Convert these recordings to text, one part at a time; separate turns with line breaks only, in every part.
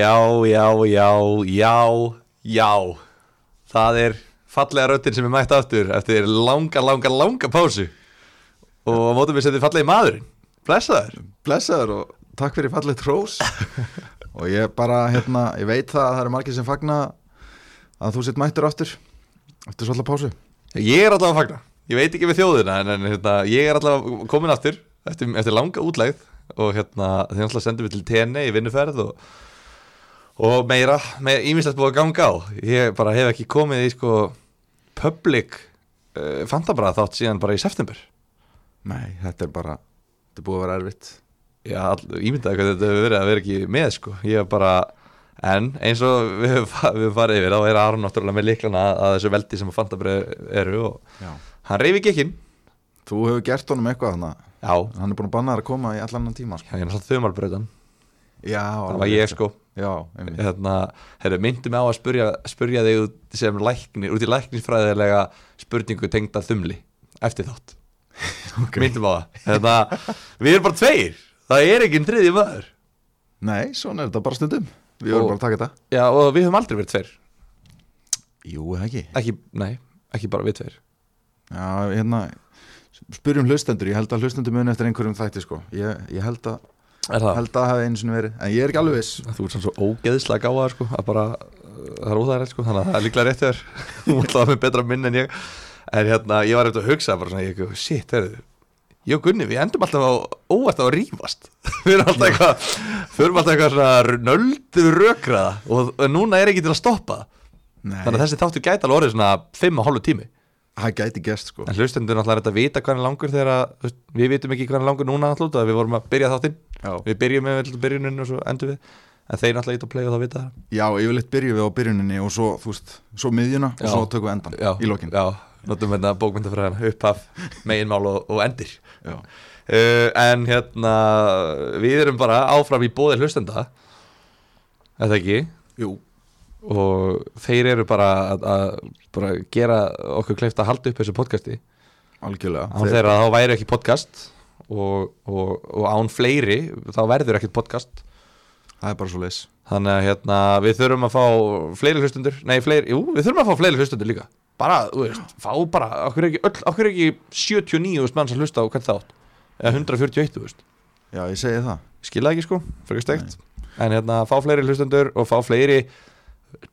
Já, já, já, já, já. Það er fallega röddin sem er mætt aftur eftir langa, langa, langa pásu. Og á mótum við setjum fallegi maðurinn. Blessaður.
Blessaður og takk fyrir fallið trós og ég bara, hérna, ég veit það að það eru margir sem fagna að þú sitt mættur aftur eftir svolítið pásu.
Ég er allavega að fagna. Ég veit ekki við þjóðina en, en hérna, ég er allavega komin aftur eftir, eftir langa útlegð og hérna þegar alltaf sendum við til TN í vinnuferð og, og meira, með ímislegt búið að ganga á. Ég bara hef ekki komið í sko public uh, fantabræða þátt síðan bara í september.
Nei, þetta er bara, þetta er búið að vera erfitt.
Já, all, ímyndaði hvað þetta hefur verið að vera ekki með sko, ég hef bara en eins og við höfum farið yfir þá er Aron náttúrulega með líklana að þessu veldi sem að fantabræð eru og
Já.
hann reyfi ekki ekki
Þú hefur gert honum eitthvað þannig
Já,
hann er búin að banna þær að koma í allan annan tíma sko.
Já, ég er náttúrulega þumalbröðan
Já,
Það
alveg
var ég sko hérna, herru, myndum á að spurja, spurja þig út sem læknir, út í læknisfræðilega spurningu tengda þumli eftir þátt
okay.
myndum á það. Hérna, við erum bara tveir. Það er ekki en þriði maður.
Nei, svona er þetta bara stundum. Við vorum bara að taka þetta.
Já, og við höfum aldrei verið tveir.
Jú, ekki.
Ekki, nei, ekki bara við tveir.
Já, hérna Spurjum hlustendur, ég held að hlustendur muni eftir einhverjum þætti sko. Ég, ég held að
er það?
held að það hafi einu sinni verið. En ég er ekki alveg viss.
Þú ert svona svo ógeðslega gáðar sko, að bara, uh, það er óþægilegt sko, þannig að það er líklega rétt þér. Þú ert það með betra minn en ég. En hérna, ég var eftir að hugsa bara svona, ég, shit, heyrðu ég og Gunni, við endum alltaf á óvart á að rífast. Við erum alltaf eitthvað förum alltaf eitthvað svona nöldu rökraða og og núna er ekki til að stoppa.
Nei,
þannig að þessi þáttu gæti alveg orðið svona 5 og hálfu tími.
Það gæti gest sko.
En hlustendur náttúrulega er þetta að vita hvað er langur þegar að, við vitum ekki hvað er langur núna náttúrulega, við vorum að byrja þáttinn
Já,
við byrjum með vel byrjunin og svo endur við. En þeir náttúrulega ít að og það vita það.
Já yfirleitt byrjum við á byrjuninni og svo, þú veist, svo miðjuna og svo tökum við endan
já,
í lokin.
Já, notum hérna bókmyndafræðina upphaf, meginmál og, og endir. Uh, en hérna við erum bara áfram í bóði hlustenda eða ekki?
Jú,
og þeir eru bara að, að bara gera okkur kleift að halda upp þessu podcasti.
Algjörlega.
Án þeirra þá væri ekki podcast og, og, og án fleiri þá verður ekkert podcast.
Það er bara svo leis
þannig að hérna, við þurfum að fá fleiri hlustundur, nei fleiri, jú, við þurfum að fá fleiri hlustundur líka, bara, þú veist fá bara, okkur ekki, öll, okkur ekki 79 veist, manns að hlusta á hvern þátt? Eða 141, þú veist,
Já, ég segi það.
Skilða ekki sko frekar steikt, en hérna, fá fleiri hlustundur og fá fleiri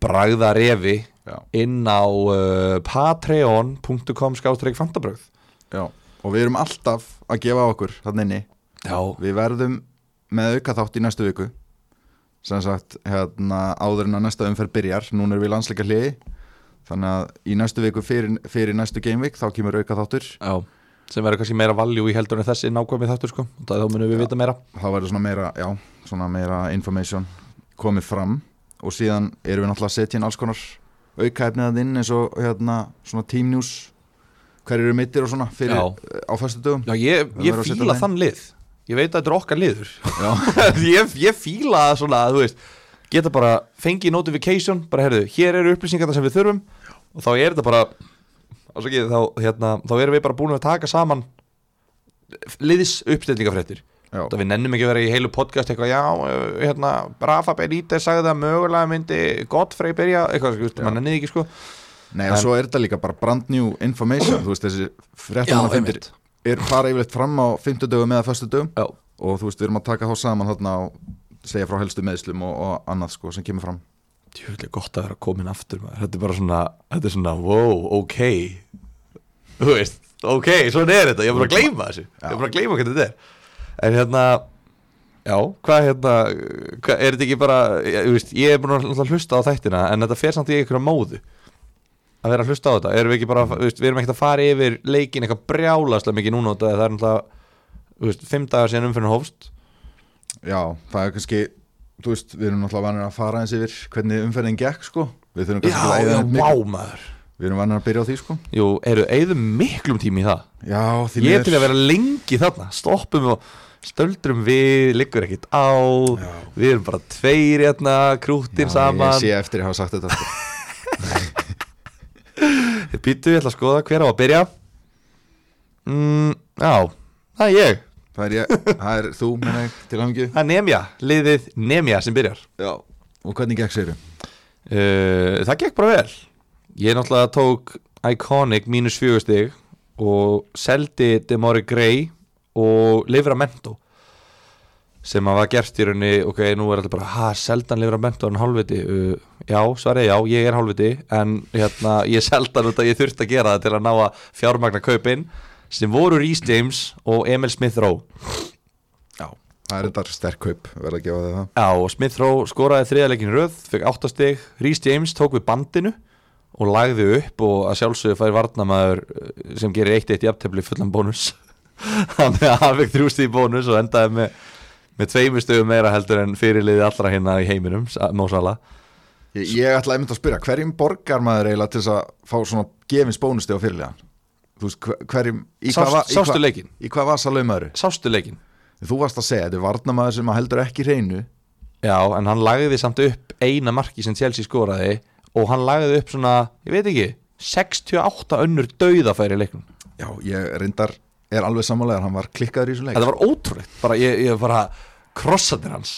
bragða refi
Já,
inn á uh, patreon.com skástrík fantabröð
já Og við erum alltaf að gefa okkur þannig inni.
Já,
Við verðum með auka þátt í næstu viku. Sem sagt, hérna, áður en að næsta umferð byrjar núna erum við landsleika hliði þannig að í næstu viku fyrir, fyrir næstu gameweek þá kemur auka þáttur.
Já. Sem verður kannski meira valjú í heldur en þessi nákvæmið þáttur sko, þá munum við vita meira.
Þá verður svona meira, já, svona meira information komið fram. Og síðan erum við náttúrulega að setja inn alls konar aukaefnið að inn eins og hérna, svona team news hver eru mittir og svona fyrir,
Já.
á föstu dögum
Já, ég,
Það
ég fíla
það
þann lið. Ég veit að þetta er okkar liður. Ég, ég fíla það svona að þú veist. Geta bara fengið notification Bara heyrðu, hér eru upplýsingar sem við þurfum Og þá er þetta bara ásakið, þá, hérna, þá erum við bara búin að taka saman Liðs uppstillingafréttir
já,
Það við nennum ekki að vera í heilu podcast Eitthvað, já, uh, hérna Rafa Benítez sagði að mögulega myndi Godfrey byrja, eitthvað, sko, mann nennið ekki sko
nei og
En-
svo er þetta líka bara brand new information, þú veist þessi fréttamannafundir er fara yfirleitt fram á 50 dögum eða föstu dögum
Já,
og þú veist, við erum að taka þá saman þarna og segja frá helstu meðslum og, og annað sko sem kemur fram.
Tjóðlega gott að vera komin aftur maður. Þetta er bara svona, þetta er svona Wow, ok. Þú veist, ok, svona er þetta. Ég er bara að gleyma þessu. Ég er bara að gleyma hvernig þetta er. En hérna, já, hvað hérna hvað, Er þetta ekki bara ég, ég er búin að hlusta á þættina En þetta fer samt í einhverja móðu Að vera að hlusta á þetta. Erum við ekki bara, við erum ekkert að fara yfir Leikin eitthvað brjálaslega mikið núna Það er náttúrulega, þú veist, fimm dagar síðan umfyrir hófst.
Já, það er kannski þú veist, við erum náttúrulega vanir að fara eins yfir hvernig umferðin gekk sko. Við þurfum kannski
Já,
að
já,
eyða miklu- við erum vanir að byrja á því sko.
Jú, eru, eigðum miklum tími í það.
Já, því
Ég er til að vera lengi þarna. Stoppum og stöldrum við Liggur ekkit á.
Já.
Við erum bara tveir hérna Krúttin saman
Ég sé eftir að hafa sagt þetta sko.
Býttu, ég ætla að skoða hver á að byrja. Mm, Já, það er ég.
Það, er ég, það er þú, menna til hamingju.
Það er Nemja, liðið Nemja sem byrjar.
Já, og hvernig gekk sér
Uh, það gekk bara vel. Ég náttúrulega tók Iconic mínus fjögustig og seldi Demori Grey og Livramento sem að var gert í rauninni ok, nú er alltaf bara, ha, seldan Livramento en hálfviti, uh, já, svarið já, ég er hálfviti en hérna ég seldan út að ég þurfti að gera það til að ná að fjármagna kaupin sem voru Rhys James og Emil Smith Rowe.
Já, það er þetta sterk kaup verða að gefa þig það.
Já, og Smith Rowe skoraði þriðaleikin röð, fekk áttastig Rhys James tók við bandinu og lagði upp og að sjálfsögðu fær varnamaður eh, sem gerir 1-1 í aftöfli fullan bónus. Þannig að hann fekk þrjústi í bónus og endaði með, með tveimur stöðum meira heldur en fyrirliði allra hérna í heiminum Mósala
Ég, ég ætla einmitt að spyrja, hverjum borgar maður eiginlega til þess að fá svona gefins bónusti á fyrirlegan? Þú veist, hver- hverjum í hvað,
Sástu leikin?
í hvað vasa laumaður?
Sástu leikin?
Þú varst að segja, þetta er varnamaður sem að heldur ekki hreinu
Já, en hann lagði samt upp eina marki sem Chelsea skoraði og hann lagði upp svona, ég veit ekki 68 önnur dauðafæri leiknum
Já, ég reyndar er alveg sammálegar, hann var klikkaður í þessu leik
Þetta var ótrúlegt bara, ég, ég bara krossaði hans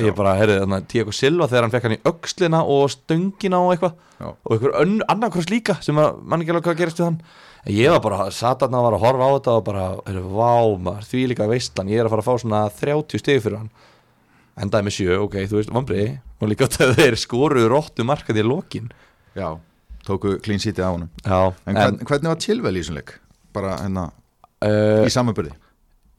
Ég bara, að Tiago Silva þegar hann fekk hann í öxlina og stöngina og eitthvað. Og einhver önn- annar kross líka sem að mann ekki alveg hvað gerist við hann. En ég var bara, satarna var að horfa á þetta og bara, heyrðu, vá maður, því líka veistlan ég er að fara að fá svona 30 stig fyrir hann. Endaði með sjö, ok, þú veist, vombriði og líka þeir skoruðu róttu markaði í lokin.
Já, tóku clean city á honum.
Já,
En, hvern, hvernig var Chilwell í þessum leik? Bara hérna,
uh,
í samanbyrði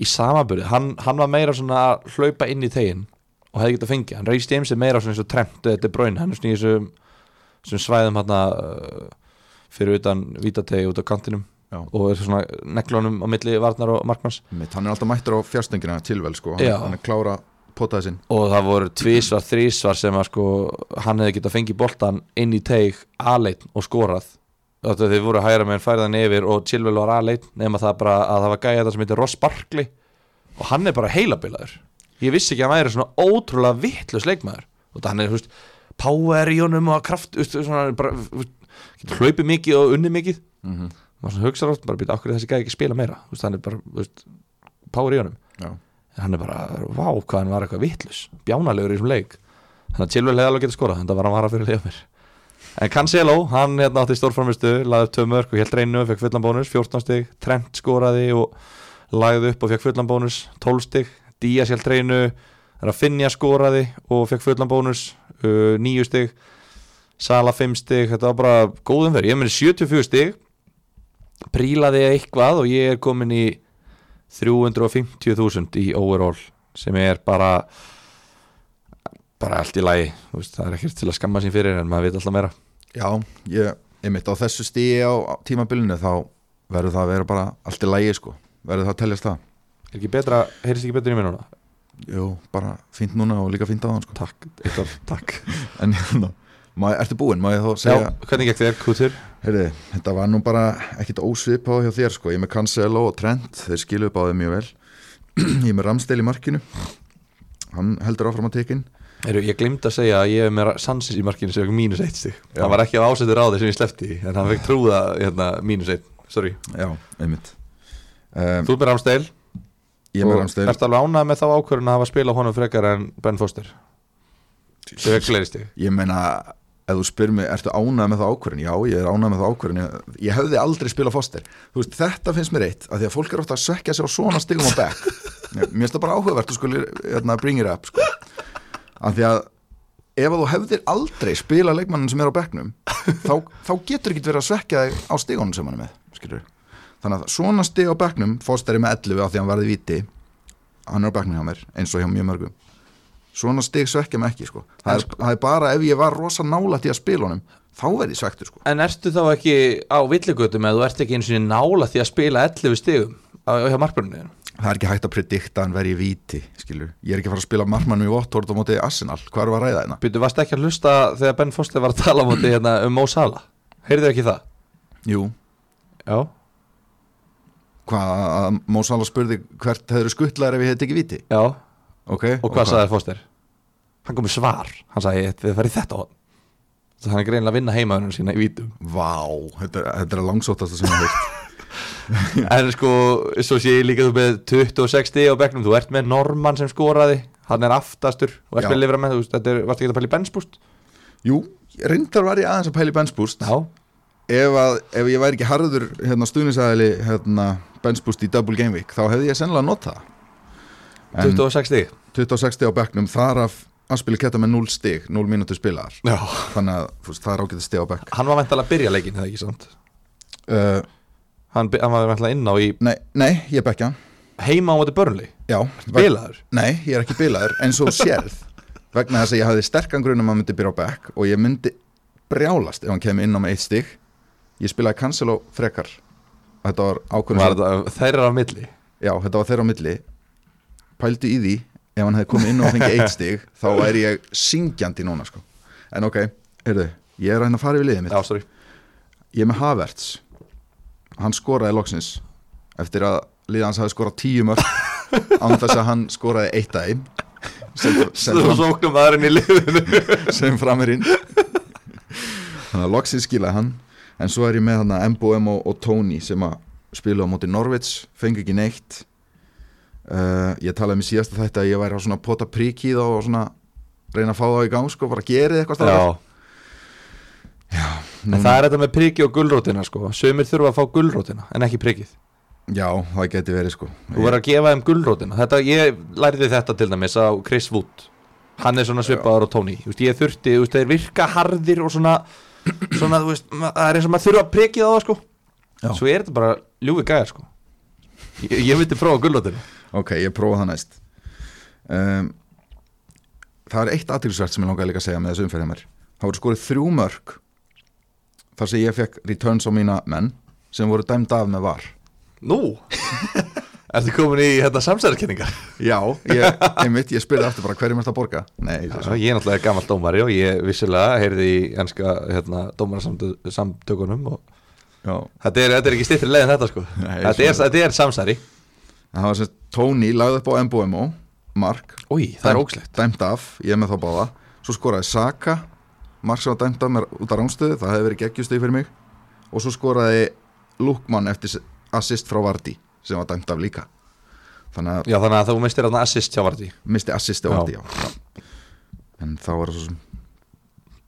í samaburði, hann, hann var meira svona að hlaupa inn í tegin og hefði getað fengið. Hann Reis James er meira svona eins og Trent eða De Bruyne, hann er svona í þessum, svæðum hann uh, fyrir utan vítategi út á kantinum
Já.
og er svona neklunum á milli varnar og markmanns.
Mitt, Hann er alltaf mættur á fjárstengina Chilwell sko, hann, hann er klára potaði sinn.
Og það voru tvísvar, þrísvar sem að sko hann hefði getað fengið boltan inn í teg aðleitt og skorað. Þetta þeir voru hægra með færðan yfir og Chilwell var aðleitt nema það bara að það var gæja þetta sem heitir Ross Barkley. Og hann er bara heilabilaður ég vissi ekki að hann væri svona ótrúlega vittlust leikmaður. Og hann er, þú veist, power í honum og kraft, þú veist, svona bara, getur hlaupið mikið og unnið mikið.
Mm -hmm.
maður svona hugsa rátt, bara býta okkur þessi gæði ekki spila meira? Þú veist, hann er bara, þú veist, power í honum.
Já,
hann er bara, vá, hvað hann var eitthvað vittlus bjánalegur í þessum leik. Þannig að Chilwell hefði alveg getið skorað, þetta var hann vara fyrir liða mér. En Cancelo, hann hérna átti stórframistu, laði upp tvö mörg og helt reynu fekk fullan bónus, 14 stig Trent skoraði og lagði upp og fekk fullan bónus 12 stig, Díaz helt reynu Rafinha skoraði og fekk fullan bónus uh, 9 stig. Sala 5 stig, þetta var bara góðum verið, ég meni 74 stig. Prílaði eitthvað og ég er komin í 350.000 í overall sem er bara bara allt í lagi. Veist, það er ekkert til að skamma sín fyrir en maður veit alltaf meira.
Já ég, einmitt á þessu stíi á tímabilinu þá verður það að vera bara allt í lægi sko. Verður það að teljast það
er ekki betra, heyrist ekki betur í mér núna?
Jú, bara fínt núna og líka fínt á þann sko.
Takk, eitthvað, takk.
En hérna, má- ertu búinn, má ég þá
já,
segja
hvernig gekk þér, Kutur?
Heyrði, þetta var nú bara ekkit ósvipað hjá þér sko, ég með Cancelo og Trent þeir skiluðu báðið mjög vel. Ég með Ramsdale í markinu. Hann heldur áfram að tekin
Heru, ég glemt að segja að ég er með Sansis í markinu sem er mínus eitt
Já.
hann var ekki á ásettur á þeir sem ég slefti en hann fekk trúða hérna, mínus eitt, sorry.
Já, einmitt. Um,
þú er með Ramsdale
Ég er með Ramsdale
Ertu alveg ánað með þá ákvörðun að hafa spila honum frekar en Ben Foster er
Ég meina, ef þú spyr mig, ertu ánægð með það ákvörðin? Já, ég er ánægð með það ákvörðin ég, ég hefði aldrei spilað Foster veist, þetta finnst mér eitt, af því að fólk er ofta að svekja sig á svona stigum á back Mér mér finnst það bara áhugavert, þú skulle hérna, bring it up sko. af því að ef að þú hefðir aldrei spilað leikmannin sem er á backnum þá, þá getur ekki verið að svekja þig á stigunum sem hann er með skilur. Þannig að svona stig á backnum Foster er með 11 af því að hann varði viti hann er á backnum hjá mér, eins og hjá mjög mörgum svona stig svekkja mig ekki sko. það, er, það er bara ef ég var rosa nálætt í að spila honum þá verði svektur sko.
En ertu þá ekki á villigötum eða þú ert ekki eins og nála því að spila 11 stigum á, hjá markbörninu
það er ekki hægt að predikta hann verði viti skilur. ég er ekki að fara að spila markmannu í Watford á móti Arsenal, hvað er að ræða hérna?
Býtu, varst ekki að hlusta þegar Ben Foster var að tala á móti hérna, um Mo Salah Heyrðu ekki það?
Jú,
Já
hvað að Mo Salah spurði hvert hefur skuttlaður ef ég hefði ekki viti
Já,
okay,
og hvað sagði Foster? Hann kom með svar, hann sagði þið farið þetta á Það hann er greinilega að vinna heimaðunum sína í vítum.
Vá, þetta, þetta er að langsótasta sem ég heilt
En sko, svo sé ég líka þú með 26 stig á bekknum. Þú ert með Norman sem skoraði. Hann er aftastur og er
Já.
að með, þú veist, þetta er, varstu ekki að pæla í benchboost?
Jú, reyndar var ég aðeins að pæla í bench boost
Já,
ef, að, ef ég væri ekki harður hérna, stuðnisæðili hérna, bench boost í double game week þá hefði ég sennilega notað það. en
26 stig.
26 stig á bekknum þar af Aspili Ketta með 0 stig 0 mínútur spilaðar.
Já,
þannig að veist, það er ágætið stig á bekk.
Hann var væntalega að byrja leikin, það ekki sant?
uh,
Hann, hann var væntalega inn á í
nei, nei, ég bekkja hann.
heima á móti börnli
Já,
Bilaður
Nei, ég er ekki bilaður eins og sérð. Vegna þess að ég hafði sterkan grunum að hann myndi byrja á back og ég myndi brjálast ef hann kemur inn á með eitt stig ég spilaði cancel og frekar. Þetta var ákvörðum
Var þetta, þeir eru á milli?
Já, þetta var þeirra á milli. Pældu í því ef hann hefði komið inn og fengið eitt stig þá væri ég syngjandi núna sko. en ok, heyrðu, ég er að hérna fara yfir liðið mitt.
Já,
ég er með Havertz. Hann skoraði loksins eftir að liðið hans hafi skorað tíu mörg án þess að hann skoraði eitt að einn. Sem, sem, fram, sem framirinn þannig að loksins skilaði hann en svo er ég með hann að MBM og, Tony sem að spila á móti Norvits fengi ekki neitt. Uh, ég talaði með síðasta þetta að ég væri á svona pota prikið og svona reyna að fá það í gang sko, bara gerið eitthvað
Já,
Núna,
en það er þetta með priki og gullrótina sko. Sumir þurfa að fá gullrótina en ekki prikið.
Já, það geti verið sko.
Þú verður að gefa þeim gullrótina þetta, Ég lærði þetta til dæmis á Chris Wood. Hann er svona svipaður á Tony. Ég þurfti, þeir virka harðir og svona Svona, þú veist, það er eins og maður þurfa að prikið á það sko.
Já.
Svo er þetta bara ljúfi gæjar sko. Ég, ég myndi prófa gullrótina
Ok, ég prófa það næst. Um, Það er eitt aðtilsvert sem ég langaði líka að segja með þessu umferðið mér. Það voru skorið þrjú mörg þar sem ég fekk returns á mína menn sem voru dæmd af með var.
Nú Ertu komin í hérna samsæðarkenningar?
Já, ég, einmitt, ég spurði aftur bara hverjum er þetta að borga? Nei,
Já, ég er náttúrulega gammal dómari og ég vissilega heyrði í enska hérna, dómarasamtökunum og þetta er, þetta er ekki stýttri leið en þetta sko.
Nei,
þetta, er, þetta er samsæri.
Það var sem Tony lagði upp á MBMO Mark,
Új, það er ógslegt
dæmt af, ég með þá báða. Svo skoraði Saka Mark sem var dæmt af mér út af ránstöðu Það hefði verið geggjustig fyrir mig. Og svo skoraði Lukman eftir assist frá Vardy sem var dæmt af líka Þannig að
Já, þannig að þú mistir þarna assist hjá Vardí
misti assist á
Já.
Vardy já. Já. En þá var það svo sem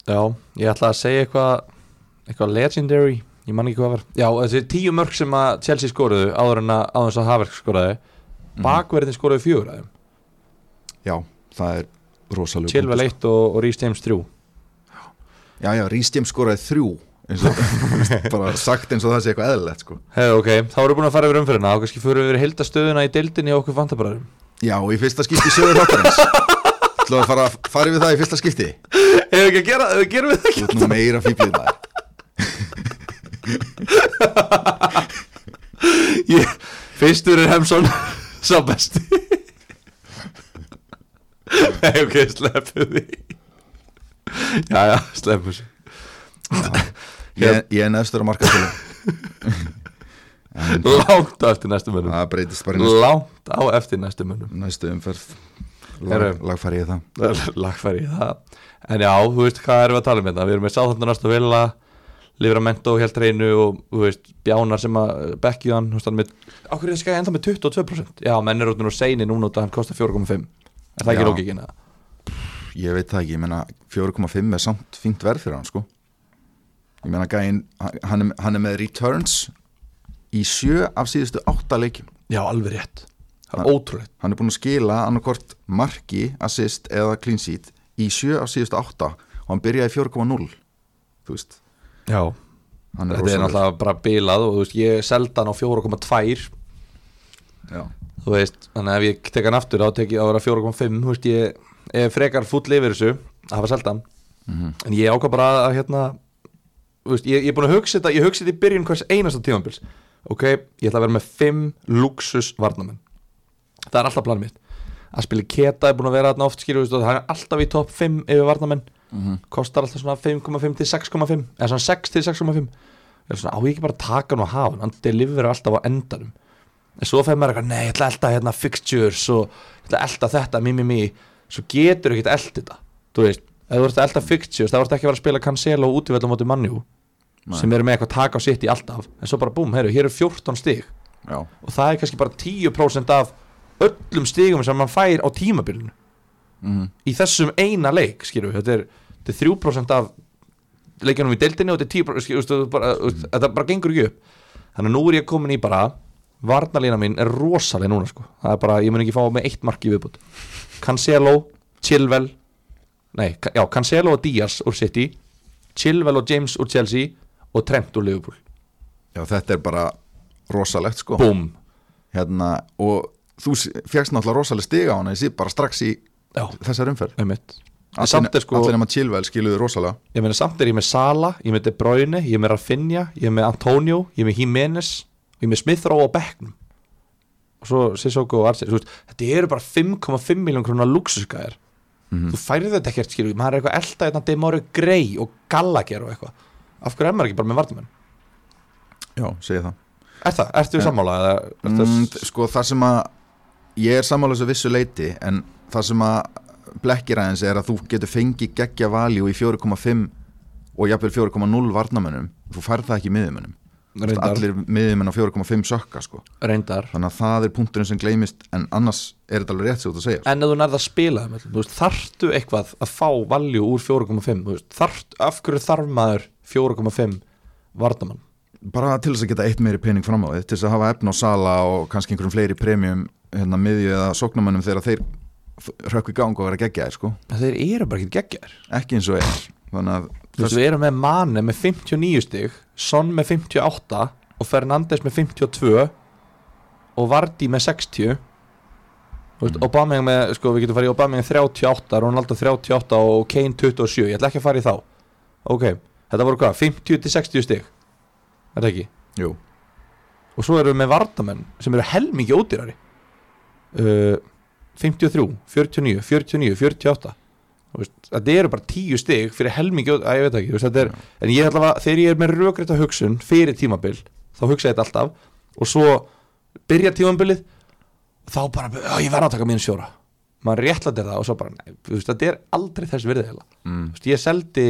Já, ég ætla að segja eitthvað eitthvað legendary, ég man ekki hvað var Já, þessi tíu mörg sem að Chelsea skoruðu áður en að áður en að Haverk skoraði
Mhm.
bakverðin skoruðu fjögur aðeim
Já, það er rosalega
Chilwell 1 og, og Rhys James 3
Já, já, Rhys James eins og, bara sagt eins og það sé eitthvað eðlilegt sko.
Hefur, ok, þá erum við búin að fara yfir umfyrirna og kannski fyrir við heildastöðuna í deildinni okkur fantabræðum
Já, í fyrsta skipti sögur þáttarins. Þú að fara, fara við það í fyrsta skipti?
Hefur ekki að gera, hefur gerum við það
Þú ert nú meira fíblið maður.
Ég, fyrstur er Hemsson sá besti. Nei, ok, sleppu því. Já, já, sleppu þessu
Ég, ég er neðstur á markaðstölu
Langt á eftir næstu mönnum.
Það breytist bara í næstu,
Langt á eftir næstu mönnum.
Næstu umferð. Lag, Lagfæri ég það.
Lagfæri í það. En já, þú veist hvað erum við að tala um þetta Við erum með sáþandur næstu vilja Livramento helt reynu og veist Bjánar sem að bekkju hann með, Ákveður er skæði ennþá með 22% Já, menn er út nú seini núna út að hann kostar 4,5 Er það ekki
Já.
lókikina?
Ég veit það ekki, ég menna 4,5 er samt fínt verð fyrir hann sko Ég menna gæinn, hann, er- hann er með returns í sjö af síðustu átta leikjum.
Já, alveg rétt. Það er ótrúlegt.
Hann er búinn að skila annarkort marki, assist eða clean sheet í sjö af síðustu átta og hann byrjaði í 4,0 Þú veist,
Já,
er
þetta er
rosalegur.
náttúrulega bara bilað og þú veist, ég selda hann á 4,2
Já,
þú veist, þannig að ef ég tek hann aftur þá tek ég að vera 4,5 þú veist, ég er frekar full yfir þessu að hafa selda hann.
Mhm.
en ég ákvað bara að hérna veist, ég, ég er búin að hugsa þetta ég hugsa þetta í byrjun hvers einasta tímanbils ok, ég ætla að vera með 5 luxus varnamenn. Það er alltaf planið mitt. Að spila keta er búin að vera þarna oft og það er alltaf í topp 5 yfir varnamenn.
Mhm.
kostar alltaf svona 5,5 til 6,5 eða svona 6 til 6,5 ég er svona, á ég ekki bara taka hann og hafa hann? Hann deliver alltaf á endanum. En svo fæði maður eitthvað, nei, ég ætla að elda hérna fixtures og ég ætla að elda þetta, mi, mi, mi. Svo getur ekki að elda þetta þú veist, ef þú ert að elda fixtures þá ert ekki að vera að spila Cancelo og útivellum móti mannjú
Nei.
sem eru með eitthvað taka á sitt í alltaf en svo bara búm, hér er 14 stig
já,
og það er kannski bara 10% af öllum stigum sem mann fær á tímabilinu
mm.
í þessum eina leik skilur, þetta er, þetta er 3% af leikjanum í deildinni og þetta er 10% skilur, þetta, bara, mm. þetta bara gengur ekki upp þannig að nú er ég komin í bara varnalína mín er rosalega núna sko. það er bara, ég mun ekki fá með eitt mark í viðbútt Cancelo, Chilwell nei, já, Cancelo og Díaz úr City, Chilwell og James úr Chelsea og Trent úr Liverpool.
Já, þetta er bara rosalegt sko.
Búm,
hérna, og þú fjagst náttúrulega rosalega stiga á hana bara strax í
já,
þessar umferð.
Er sko,
allir nema Chilwell skiluðu rosalega.
Ég meina samt er ég með Sala ég með De Bruyne, ég með Rafinha ég með Antonio, ég með Jimenez ég með Smith Rowe á bekknum. Og svo Sissoko og veist, þetta eru bara 5,5 miljón krónar luxusgæðir
Mhm.
þú færið þetta ekkert skilur maður er eitthvað elda þetta Demóri Grey og Gallagher og eitthvað. Af hverju er maður ekki bara með vartumenn
Já, segi það.
Er það, ertu við sammála eða, er
mm, Sko það sem að ég er sammála þessu vissu leiti en það sem að blekkir aðeins er að þú getur fengið geggja valjú í 4,5 og jafnvel 4,0 varnamönnum þú færð það ekki í miðjumönnum
reyndar,
allir miðjumenn á 4,5 sökka sko.
reyndar.
Þannig að það er punkturinn sem gleymist en annars er þetta alveg rétt þú ert að segja
en ef þú nærða að spila veist, þarftu eitthvað að fá valjú úr 4,5 þú veist, þarft, af hverju þarf maður 4,5 vardamann
bara til þess að geta eitt meiri pening fram á því til þess að hafa efn á sala og kannski einhverjum fleiri premium hérna miðju eða sóknamönnum þegar þeir rökk í gang og vera geggjaðir sko.
þeir eru bara ekki geggjar
ekki eins og er. Þannig að
veist, við erum með Mane með 59 stig Son með 58 og Fernandes með 52 og Vardy með 60 Þú veist,
Mm.
Aubameyang með, sko, við getum farið í Aubameyang 38, Ronaldo 38 og Kane 27, ég ætla ekki að fara í þá. Ok, þetta voru hvað, 50 til 60 stig? Er það ekki?
Jú,
Og svo erum við með Vardamenn sem eru helmingi ódýrari. Uh, 53, 49, 49, 48 Þú veist, Þetta eru bara 10 stig fyrir helmingi að ég veit ekki, veist, er En ég ætla að, þegar ég er með rökrétta hugsun fyrir tímabil, þá hugsa ég þetta alltaf og svo byrja tímabilið þá bara, já ég verð að taka mín sjóra maður réttlættir það og svo bara, nei, veist, þetta er aldrei þess virðið heila.
Mm.
Veist, ég seldi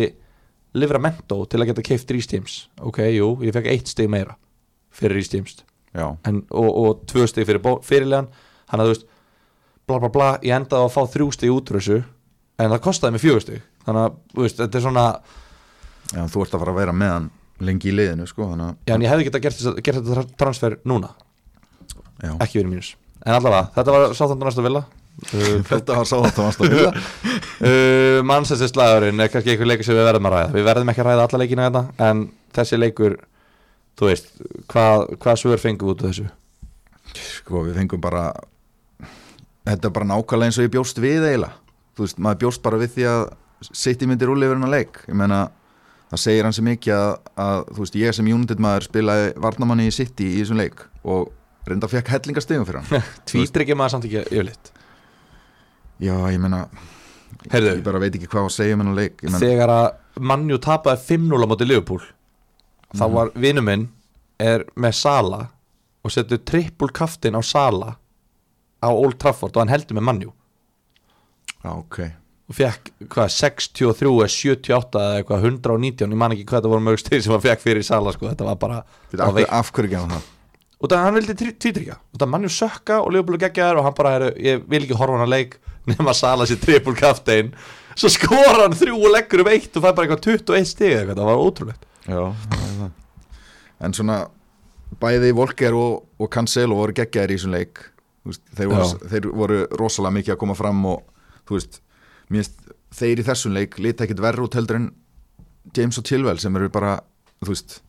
Livramento til að geta keift James. Ok, jú, ég fekk eitt stig meira fyrir en, og, og tvö stig fyrir fyrirlegan hann að þú veist, bla bla bla ég endaði að fá þrjú stig út úr þessu en það kostaði mig fjögur stig. Þannig að, veist, þetta er svona
já, þú ert að fara að vera með hann lengi í liðinu sko, þannig að
já, en ég hefði geta gert, gert þetta tra- transfer núna.
Já.
ekki verið mínus. En allavega, þetta var sáþandur næsta villa. Uh,
þetta var sá að það varst að vilja
uh, mannsessi slagurinn er kannski einhver leikur sem við verðum að ræða. Við verðum ekki að ræða alla leikina þetta en þessi leikur, þú veist hvað, hvað svör fengum út af þessu?
Sko, við fengum bara þetta er bara nákvæmlega eins og ég bjóst við eiginlega þú veist, maður bjóst bara við því að City myndir yfir hennar leik. Ég meina, það segir hann sem mikið að, að þú veist, ég sem United maður spilaði varnamanni í City í þessum leik og reynda fekk hellingastegum fyrir hann.
Tvítir ekki maður samt ekki yfirleitt.
Já, ég meina,
Heyrðu,
ég bara veit ekki hvað að segja um hennar leik ég meina,
þegar að mannjú tapaði 5-0 á móti Liverpool þá
Mhm.
var vinnu minn er með Sala og setur trippul kaftin á Sala á Old Trafford og hann heldur með mannjú
já, ok
og fekk hvað 63 eða 78 eða eitthvað 119 ég man ekki hvað þetta voru mörg stið sem hann fekk fyrir Sala sko. þetta var bara
af,
veikt.
af hverju gefum það?
og það hann vildi tvítryggja og það mannjú sökka og Liverpool geggja þær og hann bara er, ég vil ekki horfa hann að leik nema Sala sér trippul kaftin svo skora hann þrjú og leggur um eitt og fær bara eitthvað 21 stig eitthvað, það var ótrúlegt
Já. En svona bæði Volker og, og Cancelo voru geggjaðir í þessum leik þeir, voru, þeir voru rosalega mikið að koma fram og þú veist, finnst þeir í þessum leik lita ekkit verður út heldur en James og Chilwell sem eru bara þú veist,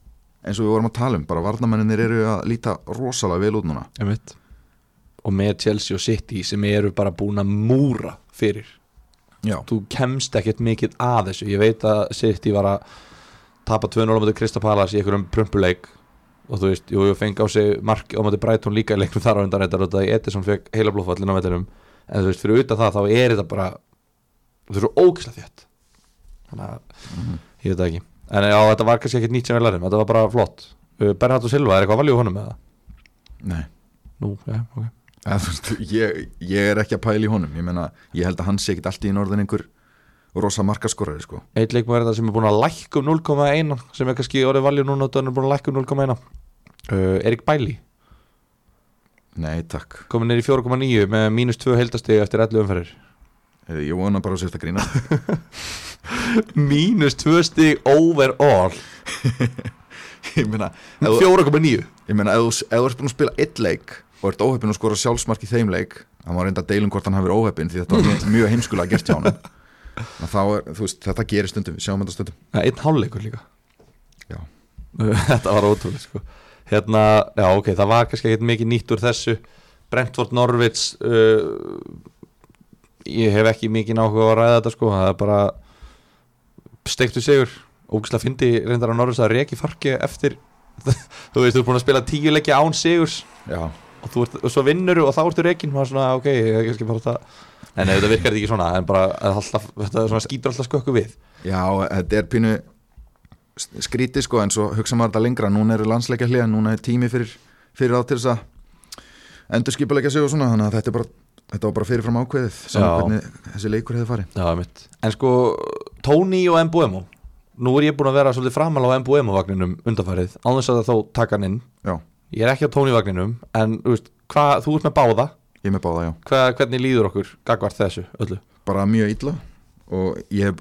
eins og við vorum að tala um bara varnamenninir eru að líta rosalega vel út núna.
Einmitt. og með Chelsea og City sem eru bara búin að múra fyrir.
Já,
þú kemst ekkert mikið að þessu. Ég veit að City var að tapa 2-0 á móti Krista Palace í einhverjum prumpuleik. Og þú veist, jú, ég fengi á sig mark á móti Brighton líka í leiknum þar á undan þetta og þetta Edison fekk heila blófallin á vellinum en þú veist, fyrir utan það þá er þetta bara þú veist, ógislega þétt. Þannig að, ég veit það ekki. En já, þetta var kannski ekkert nýtt sem við lærum þetta var bara flott. Uh, Bernardo Silva, er eitthvað valjú honum með það?
nei.
Nú, já, ok.
Eða, veist, ég, ég er ekki að pæla í honum. Ég meina, ég held að hann sé ekkit allt í norðin einhver rosa markaskorari sko.
Eitt leikmaður er það sem er búin að lækka um 0,1 sem er kannski orðið valjú núna og hann er búin að lækka um 0,1 uh, Erik Bæli
Nei, takk.
Komin neyri 4,9 með mínus 2 heldastegi eftir 11 umferðir.
Eh, Ég vona bara að sérst að grína
Mínus tvö stig overall.
Ég meina, ef þú-
4,9
ég meina, ef þú ert búin að spila eitt leik og ert óheppin að skora sjálfsmark í þeim leik hann var reynda að deilum hvort hann hafi verið óheppin því þetta var mjög, mjög heimskulega gert hjá hann þá er, veist, þetta gerir stundum við sjáum þetta stundum.
Ja, Einn hálfleikur líka.
Já.
Þetta var ótrúlega sko Hérna, já ok, það var kannski ekkert mikið nýtt úr þessu. Brentford Norvits uh, Ég hef ekki mikið náhuga að ræða þetta sko. Það er bara Steiktu sigur. Ógislega fyndi reyndar að Norvits að reki farki eftir. Þú veist, þú er búin að spila tíu leikja án sigurs.
Já,
og, þú ert, og svo vinnur og þá ertu reikin og svona, ok, ég er kannski bara það. En þetta virkar þetta ekki svona? En bara alltaf, þetta svona skýtur alltaf skökku við.
Já, þetta er pínu skrítið sko en svo hugsa maður þetta lengra. Núna eru landsleikja hlið núna er tími fyrir, fyrir á til þess að endur skipuleika sig og svona þannig að þetta, bara, þetta var bara fyrirfram ákveðið saman hvernig þessi leikur hefði farið.
Já. En sko, Tony og Mbuemo Nú er ég búin að vera svolítið framal á Mbuemo vagninum undanfærið án þess að þó taka hann inn.
Já,
Ég er ekki á Tony vagninum en veist, hva, þú ert með báða.
Ég er með báða, já.
Hva, hvernig líður okkur gagvart þessu öllu?
Bara mjög illa og ég hef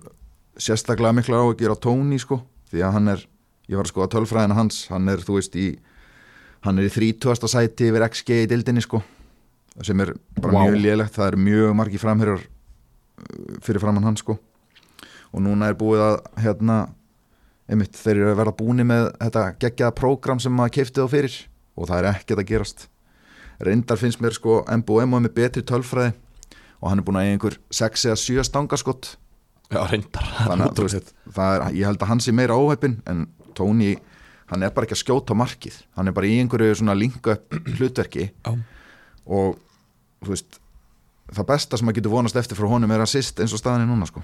sérstaklega mikla á að gera Tony sko því að hann er, ég var að skoða tölfræðina hans hann er, þú veist, í hann er í 30. sæti yfir XG í dildinni sko sem er bara
Vá.
mjög lélegt það er mjög margi framherjar uh, fyrir framann hann sko. Og núna er búið að hérna einmitt, þeir eru að vera búni með þetta geggjaða prógram sem maður keipti þá fyrir. Og það er ekkert að gerast. Reyndar finnst mér sko MBM með betri tölfræði. Og hann er búin að eiga einhver 6 eða 7 stangaskott
Já, reyndar
þannig að þú veist, er, ég held að hann sé meira óheppin en Tony, hann er bara ekki að skjóta markið, hann er bara í einhverju svona linka upp hlutverki
Já.
og þú veist það besta sem maður getur vonast eftir frá honum er assist eins og staðan er núna sko.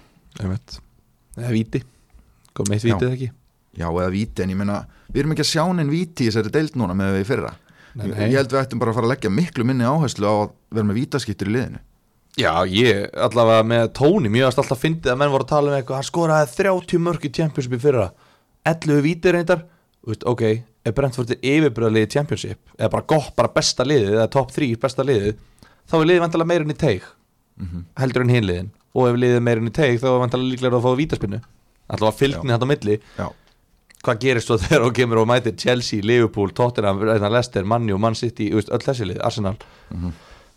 Eða víti Kom eitt
Já.
vítið ekki
já eða víti en ég meina, við erum ekki að sjá neinn víti í þessari deild núna með við fyrra
Nei, nei.
ég held við ættum bara að fara að leggja miklu minni áherslu á að vera með vítaskiptur í liðinu
Já, ég allavega með Tony Mjög að alltaf fyndið að menn voru að tala um eitthvað Hann skoraði 30 mörg í Championship í fyrra. 11 vítir reyndar. Þú veist, Ok, ef Brentford er yfirbröðliði Championship? Eða bara gott, bara besta liðið Eða top 3 besta liðið? Þá er liðið vantilega meira enn í teig Heldur en hinliðin. Og ef liðið er meira enn í teig Þá er vantilega líklega að fá vítaspinnu. Að fylgni þetta á milli.
Já,
Hvað gerist svo þegar þú kemur og mætir Chelsea, Liverpool, Tottenham, Leicester, Manni og Man City Öll þessi lið, Arsenal? Þú,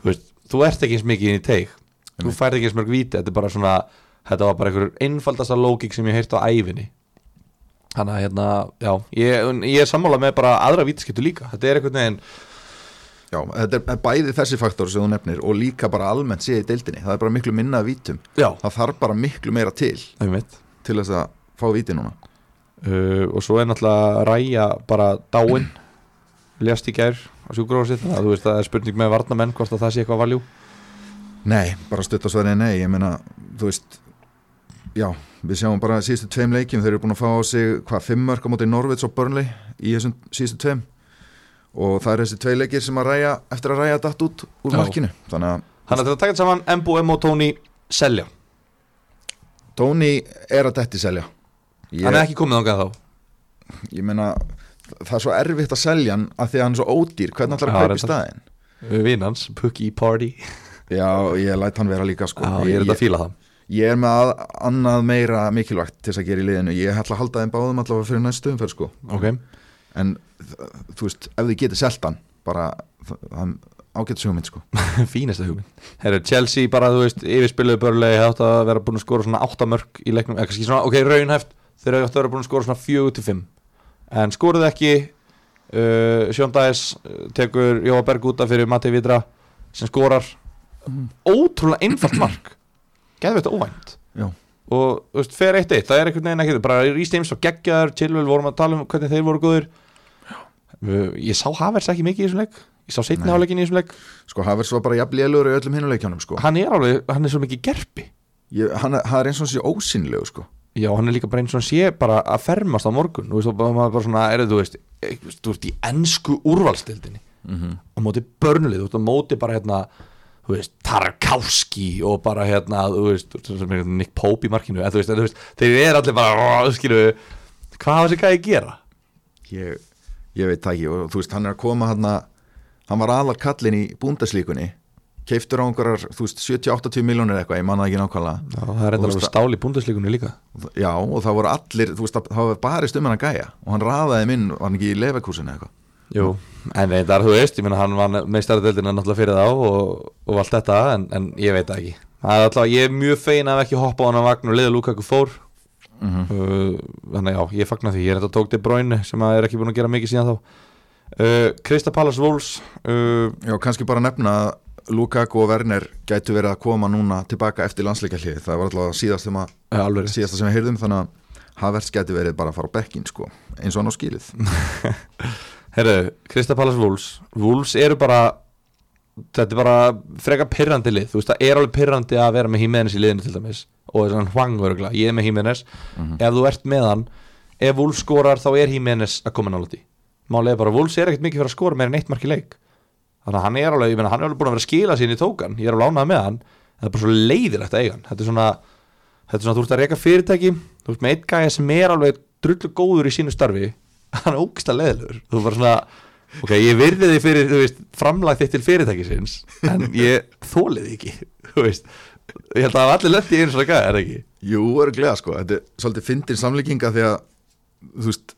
veist, þú ert ekki eins mikið inn í teig Þú færð ekki eins mörg víti. Þetta er bara svona Þetta var bara einhver einfaldasta lógik sem ég heirt á ævinni. Þannig að hérna, já Ég, ég er sammála með bara aðra vítaskiptu líka. Þetta er einhvern veginn
já, þetta er bæði þessi faktor sem þú nefnir og líka bara almennt séð í deildinni. Það er bara miklu minna vítum.
Já,
það þarf bara miklu meira til
það er mitt
til þess að fá víti núna.
Uh, Og svo er náttúrulega ræja bara dáin. Lest í gær á sjúkrófasitt Þannig að þú veist að það er spurning með varnamenn Hvort að það sé eitthvað valjú
Nei, bara stutt á sverið nei, ég meina, þú veist já, við sjáum bara síðustu tveim leikjum, þeir eru búin að fá á sig hvað, fimm mörg á móti Norvits og Burnley í þessum síðustu tveim. Og það er þessi tvei leikir sem að ræja eftir að ræja datt út úr
Já.
markinu þannig að
Þannig að þetta takit saman Embo, Emmo, Tony, selja.
Tony er að detti selja. Ég,
Hann er ekki komið ángað þá.
Ég meina, það er svo erfitt að selja hann að því að hann er svo ódýr, hvernig ætlar að kaupa í staðinn?
Vinnans, Pukki Party.
Já, ég læt hann vera líka sko.
Já, ég er þetta að fíla það.
Ég er með að, annað meira mikilvægt til þess að gera í liðinu. Ég ætla að halda þeim báðum allavega fyrir næstu umferð sko.
Ok.
En þú veist, ef þið getið selt hann bara, ágætt söguminn sko.
Fínasta hugmynd. Herru, Chelsea bara, þú veist, yfirspiluðu börlegi Hátt að vera búin að skora svona 8 mörg í leiknum Eða kannski svona, ok, raunhæft Þeir eru átt að vera búin að skora svona 4-5 En skoruðu ekki. Uh, Sjón Dæs uh, tekur Jóa Berg út af fyrir Matti Vidra sem skorar. Ótrúlega einfalt mark. Geðveit óvænt.
Já,
og þú veist, fer eitt eitt, það er einhvern veginn ekki bara James og geggjar, Chilwell vorum að tala um hvernig þeir voru góðir. Uh, ég sá Havers ekki mikið í þessum leik. Ég sá setni
Nei.
háleikin í þessum leik.
Sko Havers var bara jafn lélur í öllum hinuleikjónum sko.
Hann er alveg, hann er svo mikið gerpi.
Ég, hann, hann er eins og sé ósynlegu sko
já, hann er líka bara eins og hann sé bara að fermast á morgun. Þú veist, og bara, maður bara svona, er þú veist eh, þú veist, í ennsku úrvalstildinni
mm -hmm.
á móti börnulið, þú veist, á móti bara hérna þú veist, Tarkowski og bara hérna, þú veist, Nick Pope í markinu, eða þú veist, þú veist þeir eru allir bara, skilu hvað var þessi gæði að gera?
ég, ég veit það ekki. Og þú veist, hann er að koma hann hann var aðal kallin í búndaslíkunni keiftur á einhverjar, þú veist, 70-80 miljónir eitthvað, ég manna ekki nákvæmlega.
Já, það er enda alveg stál í búndisleikunni líka.
Já, og það voru allir, þú veist, það það var barist um hann að gæja og hann raðaði minn, var hann ekki í leifekúsinu eitthvað?
Jú, en reyndar, þú veist, ég meina hann var meistaradeildina náttúrulega fyrir þá og, og allt þetta, en, en ég veit það ekki. Það er alltaf, ég er mjög fein að ekki hoppa á hann að vagn og liða Lukaku fór.
Mm
uh, Þannig já, ég fagna því, ég er er þá. Uh, Krista Pallas Wolves uh,
Já, kannski bara nefna Lukaku og Werner gætu verið að koma núna tilbaka eftir landsleikallið, það var alltaf síðast sem að,
ja,
síðasta sem við heyrðum þannig að Havertz gæti verið bara að fara á bekkin sko, eins og hann á skilið.
Herru, Krista Pallas Wolves. Wolves eru bara þetta er bara frekar pirrandi lið. Þú veist, það er alveg pirrandi að vera með Jimenez í liðinu til dæmis og þess að hann hvang örgla ég er með Jimenez,
Mhm.
ef þú ert með hann ef Wolves skorar þá er Jimenez að koma nálægt í málega bara, Wolves er ekkert mikið fyrir að skora meira en eitt mark í leik þannig að hann er alveg, ég meina, hann er alveg búin að vera að skila sín í tókan, ég er alveg ánað með hann. Það er bara svo leiðilegt að eiga hann. Þetta er svona, þetta er svona, þú ert að reyka fyrirtæki þú ert með eitt gæja sem er alveg drullu góður í sínu starfi. Hann er ógsta leiðilegur. Þú er bara svona, ok, ég virði þig fyrir þú veist, framlagt þitt til fyrirtækisins en ég þólið þig ekki. Þú veist, ég held að allir í einu svona gæja, er það ekki?
Jú, örglega sko, þetta er svolítið fyndin samlíkinga því að, þú veist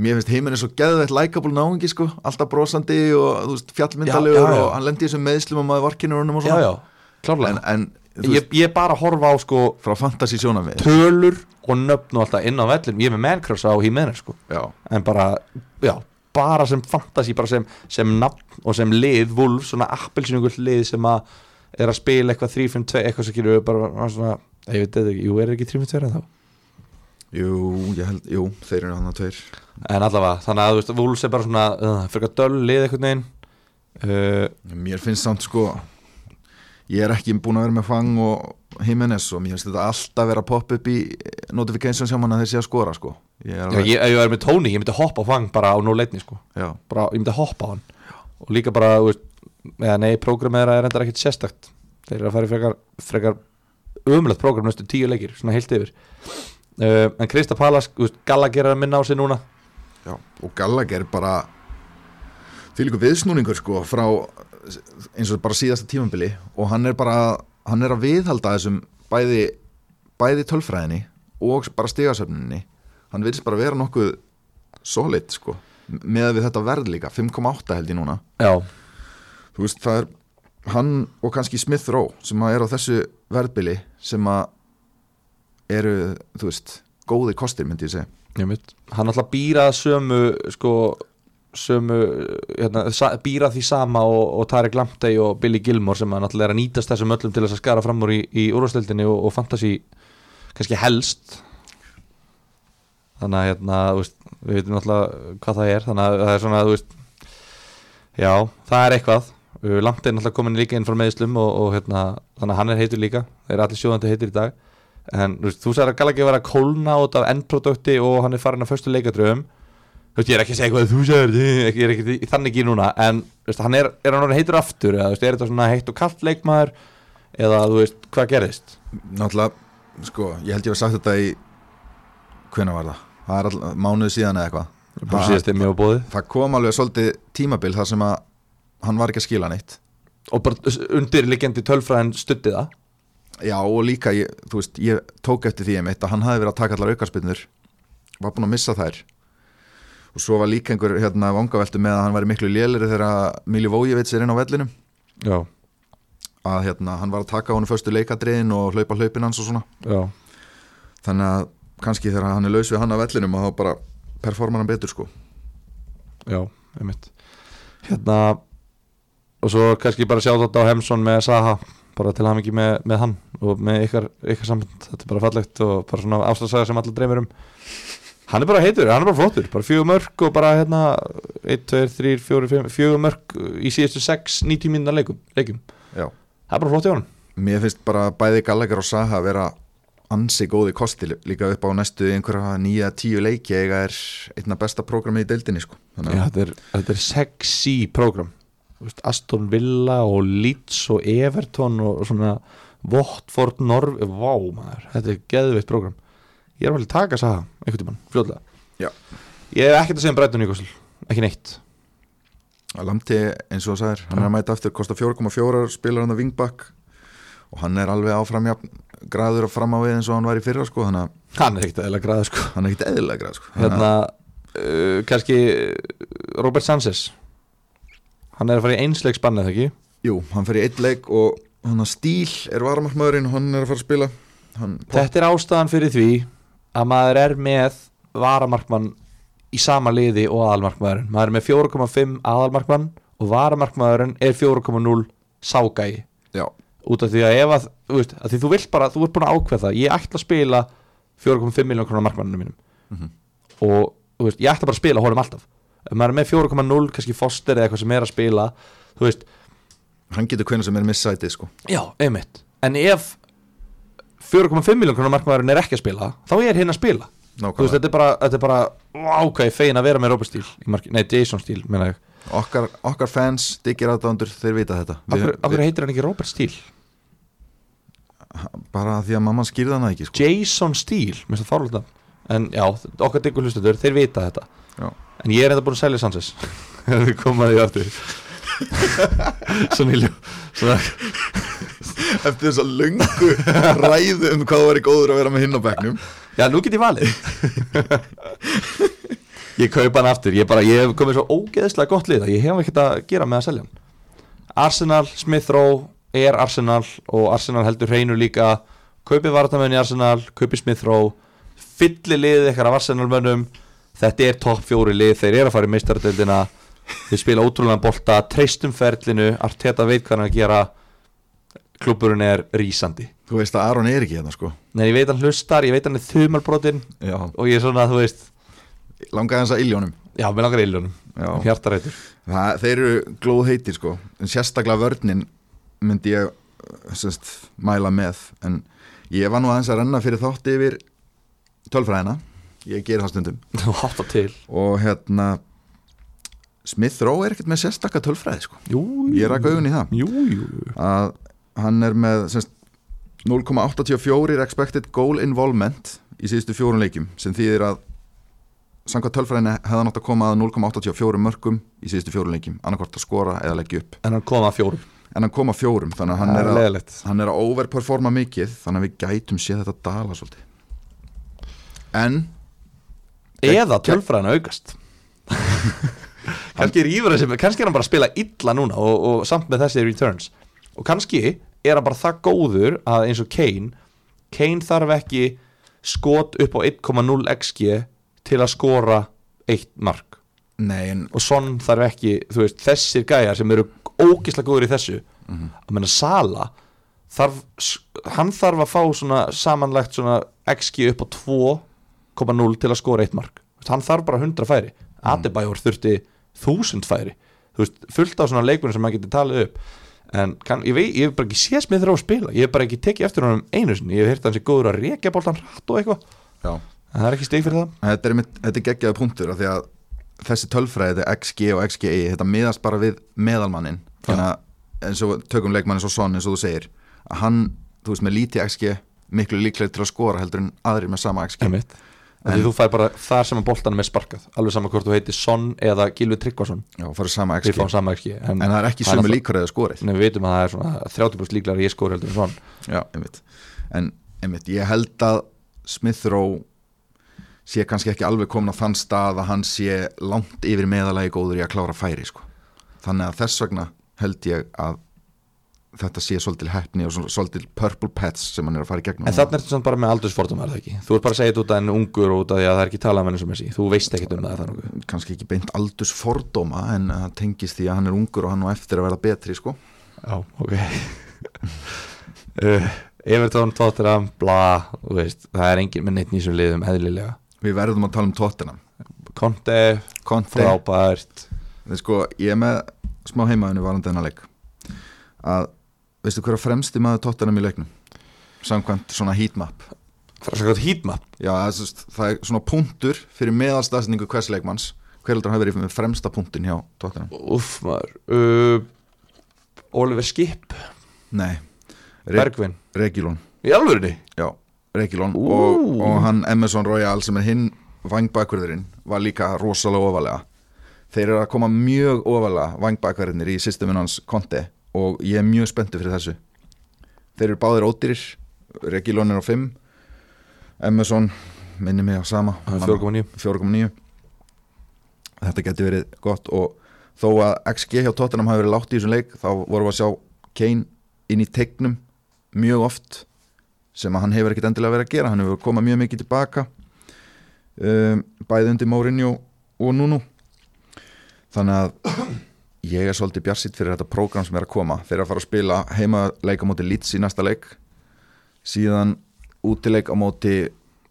mér finnst heiminn er svo geðveitt likeable náungi sko, alltaf brosandi og veist, fjallmyndalegur
Já, já, já.
og hann lendi í þessum meðslum og maður varkinur honum og svona. En, en
ég, ég bara horfa á sko
frá fantasy sjónamið
tölur og nöfn og alltaf inn á vellum ég er með mancross á Jimenez sko. En bara, já, bara sem fantasy bara sem, sem nafn og sem lið Wolf, svona appelsinu lið sem að er að spila eitthvað 3-5-2 eitthvað sem gerir bara svona ég veit ekki, jú, er ekki 3-5-2 en þá
jú, ég held, jú, þeir eru hann að tveir.
En allavega, þannig að þú veist, Wolves er bara svona uh, fyrir að döl lið eitthvað neginn uh,
Mér finnst samt sko ég er ekki búin að vera með Fang og Jimenez og mér finnst þetta alltaf vera að poppa upp í notifications hjá mann að þeir sé að skora sko. Ég er
já, ég, ef ég er með Tony, ég myndi hoppa á fang bara á no leitni sko,
já,
bara, ég myndi hoppa á hann. Og líka bara, veist eða nei, prógramera er endar ekkert sérstakt. Þeir eru að fara í frekar, frekar umlegt prógram næstu tíu leikir, svona heilt yfir uh, en Krista Pallas, Gallagher er að minna á sig núna.
Já, og Gallagher bara því líka viðsnúningur sko frá eins og bara síðasta tímambili og hann er bara, hann er að viðhalda þessum bæði, bæði tölfræðinni og bara stigasöfninni hann virðist bara vera nokkuð solid sko með við þetta verð líka, 5,8 held ég núna.
Já,
þú veist það er hann og kannski Smith Rowe sem að er á þessu verðbili sem að eru, þú veist góði kostir myndi ég segja.
Hann alltaf býra sömu sko, sömu hérna, sa, býra því sama og, og Tarek Lamptey og Billy Gilmore sem hann alltaf er að nýtast þessum öllum til þess að skara fram úr í, í úrvastildinni og, og fantasy kannski helst. Þannig að hérna, veist, við veitum náttúrulega hvað það er. Þannig að það er svona, þú veist já, það er eitthvað. Uh, Lamptey er náttúrulega komin líka inn frá meðslum og, og hérna, þannig að hann er heitur líka. Þeir eru allir sjóðandi heitir í dag en þú, þú sagði að Gallagher var að kólna út af endprodukti og hann er farin að föstu leikadröfum þú veist, ég er ekki að segja hvað þú sagðir ég er ekki í- þannig ekki núna en veist, hann er, er hann orðinn heitur aftur eða veist, er þetta svona heitt og kallt leikmaður eða þú veist, hvað gerðist?
Náttúrulega, sko, ég held ég að sagt þetta í hvenær var það? það er all, mánuði síðan eða eitthvað. Það- það kom alveg svolítið tímabil þar sem að hann var ekki að skila neitt.
Og bara undirliggjandi tölfræðin stutti það
já og líka, ég, þú veist, ég tók eftir því einmitt að hann hafi verið að taka allar aukarspinnur var búin að missa þær. Og svo var líka einhver hérna vangaveltu með að hann væri miklu lélir þegar Milju Vójevits er inn á vellinum.
Já,
að hérna, hann var að taka honum förstu leikadriðin og hlaupa hlaupin hans og svona.
Já,
þannig að kannski þegar hann er laus við hann á vellinum að þá bara performar hann betur sko.
Já, einmitt. Hérna og svo kannski bara sjá þetta á Hemsson með Saha bara til hann ekki með, með hann og með ykkar, ykkar samband, þetta er bara fallegt og bara svona ástæðsaga sem allir dreymir um. Hann er bara heitur, hann er bara flottur. Bara fjögur mörg og bara hérna 1, 2, 3, 4, 5, fjögur mörg í síðustu 6, 90 mínúna leikum, leikum það er bara flott í honum.
Mér finnst bara bæði Gallagher og Saha að vera ansi góði kosti líka upp á næstu einhverja nýja tíu leiki eiga er einna besta prógrami í deildinni sko.
Já, þetta, er, þetta er sexy program Þú veist, Aston Villa og Leeds og Everton og svona Watford, Norv Vá maður, þetta er geðveitt program Ég er alveg að taka þess að einhvern tímann, fljóðlega. Ég hef ekkert að segja um Brighton Newcastle, ekki neitt.
Lamti eins og það sagðir, hann er að mæta aftur kostar 4,4 spilar hann að vingbakk og hann er alveg áfram jafn, graður að fram á við eins og hann var í fyrra sko, að
hann er ekkert eðla græða sko.
Hann er ekkit eðlilega grað sko.
Hérna, uh, kannski uh, Robert Sanchez hann er að fara í einsleik spannið ekki?
Jú, hann fer í eitt leik og hann að stíl er varamarkmaðurinn og hann er að fara að spila. Hann,
þetta er ástæðan fyrir því að maður er með varamarkmann í sama liði og aðalmarkmaðurinn. Maður er með 4,5 aðalmarkmann og varamarkmaðurinn er 4,0 ságægi
já,
út af því að ef að, veist, að því þú vilt bara þú ert búin að ákveða það, ég ætla að spila 4,5 miljón krónar markmanninu mínum.
Mhm.
og þú veist, ég ætla bara að spila honum alltaf ef maður er með 4,0, kannski foster eða eitthvað sem er að spila, þú veist
hann getur hvernig sem er missætið sko.
já, einmitt, en ef 4,5 miljón krónar markmannurinn er ekki að spila þá er hinn að spila, þú veist,
nákvæmlega,
þetta er bara, þetta er bara ákveð fegin að vera með Robert Stíl nei, Jason Stíl, meina ég
okkar, okkar fans, diggir aðdándur þeir vita þetta
af hverju- heitir hann ekki Robert Stíl?
bara því að mamma skýrði hann ekki sko.
Jason Steele, mér finnst það fárlega en já, okkar diggur hlustuður, þeir vita þetta
Já.
En ég er enda búin að selja Sanchez. Þegar við komaði aftur. Svona í ljó svona,
eftir þess að löngu ræðu um hvað væri góður að vera með hinn á bekknum.
Já, nú get ég valið. Ég kaupa hann aftur. Ég, bara, ég hef komið svo ógeðslega gott lið að ég hef ekkert að gera með að selja hann. Arsenal, Smith Rowe er Arsenal og Arsenal heldur hreinu líka. Kaupið vartamönn í Arsenal kaupið Smith Rowe. Fylli liðið eitthvað af Arsenal mönnum þetta er topp fjóri lið, þeir eru að fara í meistaradeildina. Þeir spila ótrúlega bolta treystum ferlinu, Arteta veit hvað hann að gera. Klúburinn er rísandi.
Þú veist að Aron er ekki hérna sko.
Nei, ég veit hann hlustar, ég veit hann er þumalbrotin
já,
og ég er svona, þú veist
langaði hans að illjónum.
Já, mér langar illunum,
Já.
hjartarætur.
Þeir eru glóð heitir sko. En sérstaklega vörnin myndi ég semst, mæla með. En ég var nú aðeins að renna fyrir þátti yfir tölfræðina ég ger það stundum. Og hérna Smith Rowe er ekkert með sérstakka tölfræði sko.
Jú,
ég rak augun í það.
Jú, jú, jú.
Að hann er með semst, 0,84 expected goal involvement í síðustu fjórun leikjum sem þýðir að samkvæmt tölfræðinni hefði hann átt að koma að 0,84 mörgum í síðustu fjórun leikjum annarkvort að skora eða leggja upp.
En hann kom að fjórum.
En hann kom að fjórum þannig að hann er að, hann er að overperforma mikið þannig að við gætum séð þetta dala svolítið. En
Eða tölfræðin aukast. Kannski er Ívar þessi Kannski er hann bara að spila illa núna og, og samt með þessi returns. Og kannski er hann bara það góður að eins og Kane Kane þarf ekki skot upp á 1,0 xg til að skora eitt mark.
Nei, en
og Son þarf ekki, veist, þessir gæjar sem eru ógislega góður í þessu. Að menna Sala þarf, hann þarf að fá svona samanlegt svona XG upp á 2,0 til að skora eitt mark. Hann þarf bara 100 færi. Adebayor þurfti 1000 færi. Þú veist, fullt á svona leikunum sem maður getur talið upp. En kann, ég, veit, ég hef bara ekki séð smið þrjá að spila. Ég hef bara ekki tekið eftir honum einu sinni. Ég hef heyrt að hann sé góður að rekja boltan hratt og eitthvað. En það er ekki stig fyrir það.
Þetta er, er geggjaði punktur af því að þessi tölfræði, XG og XGI þetta miðast bara við meðalmannin þannig að eins og tökum leikmann eins og Son eins og þú segir, að hann þú veist með lítið XG, miklu líklega til að skora heldur en aðrir með sama XG
Einmitt.
En-
þú fær bara þar sem að boltanum er sparkað alveg saman hvort þú heitir Son eða Gilvi Tryggvason.
Já, farið sama
við
XG,
sama XG en,
en það er ekki
það náttúrulega-
líkur eða skorið.
Nei, við veitum að það er svona 30% líklar ég skori heldur en Son.
Já, einmitt. En einmitt, ég held að Smith Rowe sé kannski ekki alveg komin á þann stað að hann sé langt yfir meðalagi góður í að klára færi sko. þannig að þess vegna held ég að þetta sé svolítil heppni og svol- svolítil purple pets sem hann er að fara í gegnum
en þannig er þetta bara með aldursfordum er það ekki? Þú ert bara að segja þetta út af enn ungur og út af því að það er ekki talað með henni sem þessi þú veist ekkert um það þannig
kannski ekki beint aldurs fordóma en það tengist því að hann er ungur og hann á eftir að verða betri sko.
já, ok. Uh, Everton, Tottenham, bla veist, það er engin með neitt nýsum liðum eðlilega.
Við verðum að tala um Tottenham.
Conte,
Conte,
frábært.
Sko, ég er með smá heimaðinu varandi þennan leik. Að, veistu hver að fremsti maður Tottenham í leiknum? Samkvæmt svona heatmap.
Svona heatmap?
Já, það er, svona punktur fyrir meðalstaðsningu hvers leikmanns. Hver heldur hann hafi verið með fremsta punktin hjá Tottenham?
Uff maður. Uh, Oliver Skip,
nei, Re
Bergvin.
Regilon.
Í alvörinni
já, Regilon.
Ú.
og, og hann Emerson Royal sem er hinn vangbakverðurinn var líka rosalega ofalega þeir eru að koma mjög ofalega vangbakverðinir í systemin hans konti og ég er mjög spenntu fyrir þessu. Þeir eru báðir ódýrir Regilon er á 5 Emerson minni mig á sama.
Það er 4,9
4,9 þetta getur verið gott og þó að XG hjá Tottenham hafi verið látt í þessum leik þá vorum við að sjá Kane inn í tegnum mjög oft sem að hann hefur ekkit endilega verið að gera. Hann hefur komað mjög mikið tilbaka um, bæði undir Mourinho og Nuno. Þannig að ég er svolítið bjarsitt fyrir þetta prógram sem er að koma. Þeir eru að fara að spila heima leik á móti Leeds í næsta leik síðan útileik á móti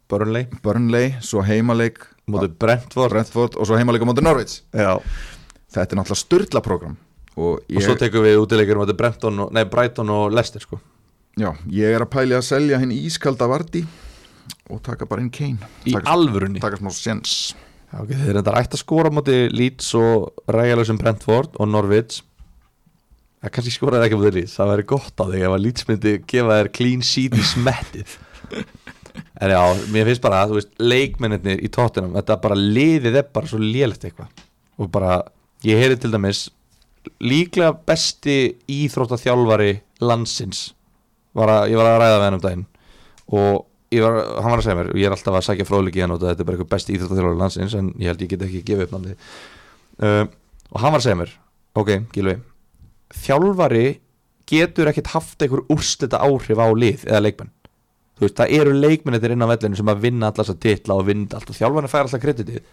Burnley.
Burnley, svo heimaleik
Mótið Brentford.
Brentford og svo heimaleik á móti Norwich.
Já.
Þetta er náttúrulega styrla program og
Og svo
ég,
tekum við útileikir mótið Brenton og, Nei, Brighton og Leicester sko.
Já, ég er að pæli að selja hinn ískalda Vardí og taka bara inn Kane.
Í
taka,
alvörunni?
taka smá séns
Já, ok, þeir þetta ætti að skora mótið Leeds og rægjalösum Brentford og Norwich. Það kannski skoraði ekki mótið Leeds Það væri gott á þig ef að Leeds myndi gefa þér clean sheet í smettið. En já, mér finnst bara að þú veist, leikmennir í tóttunum Þetta bara liðið er bara svo lélegt eitthvað. Og bara, ég heyri til dæmis Líklega besti íþróttaþjálfari landsins var að, Ég var að ræða við hann um daginn. Og var, hann var að segja mér og ég er alltaf að sækja fróðleiki hann og þetta er bara eitthvað besti íþróttaþjálfari landsins en ég held ég get ekki gefið upp námið uh, og hann var að segja mér ok, Gilvi þjálfari getur ekkert haft einhver úrslita áhrif á lið eða leikmenn. Þú veist, það eru leikmennir inn á vellinu sem að vinna alltaf að titla og vinna allt og þjálfarinn fær alltaf kreditið.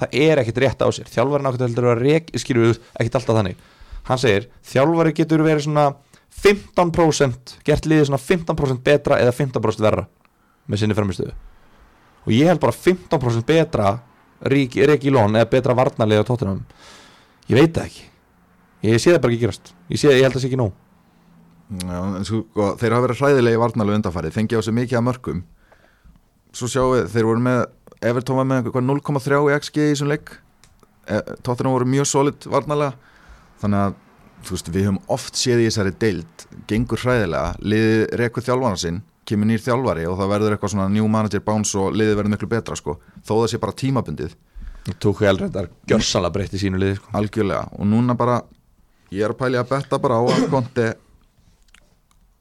Það er ekkert rétt á sér. Þjálfarinn ákveður heldur að rek, skilur við ekkert alltaf þannig. Hann segir, þjálfari getur verið svona 15% gert liðið svona 15% betra eða 15% verra með sinni framistöðu og ég held bara 15% betra Riki Lón eða betra varnarlega tóttunum ég veit það ekki. Ég sé það bara ekki gerast. Ég, sé, ég held það sé ekki nóg.
Já, en sko, þeir hafa verið hræðilegi varnalegu undanfarið, fengið á sig mikið af mörgum svo sjáum við, þeir voru með Everton var með eitthvað 0,3 í XG í þessum leik. E, Tottenham voru mjög solid varnalega þannig að, veist, við höfum oft séð í þessari deild, gengur hræðilega. Liðið rekur þjálfana sinn kemur nýr þjálfari og það verður eitthvað svona new manager bounce og liðið verður miklu betra sko. Þó það sé bara tímabundið,
tók ég alveg þetta gjörsanlega breytt í sínu liði sko.
algjörlega. Og núna bara, ég er að pæli að betta bara á að konti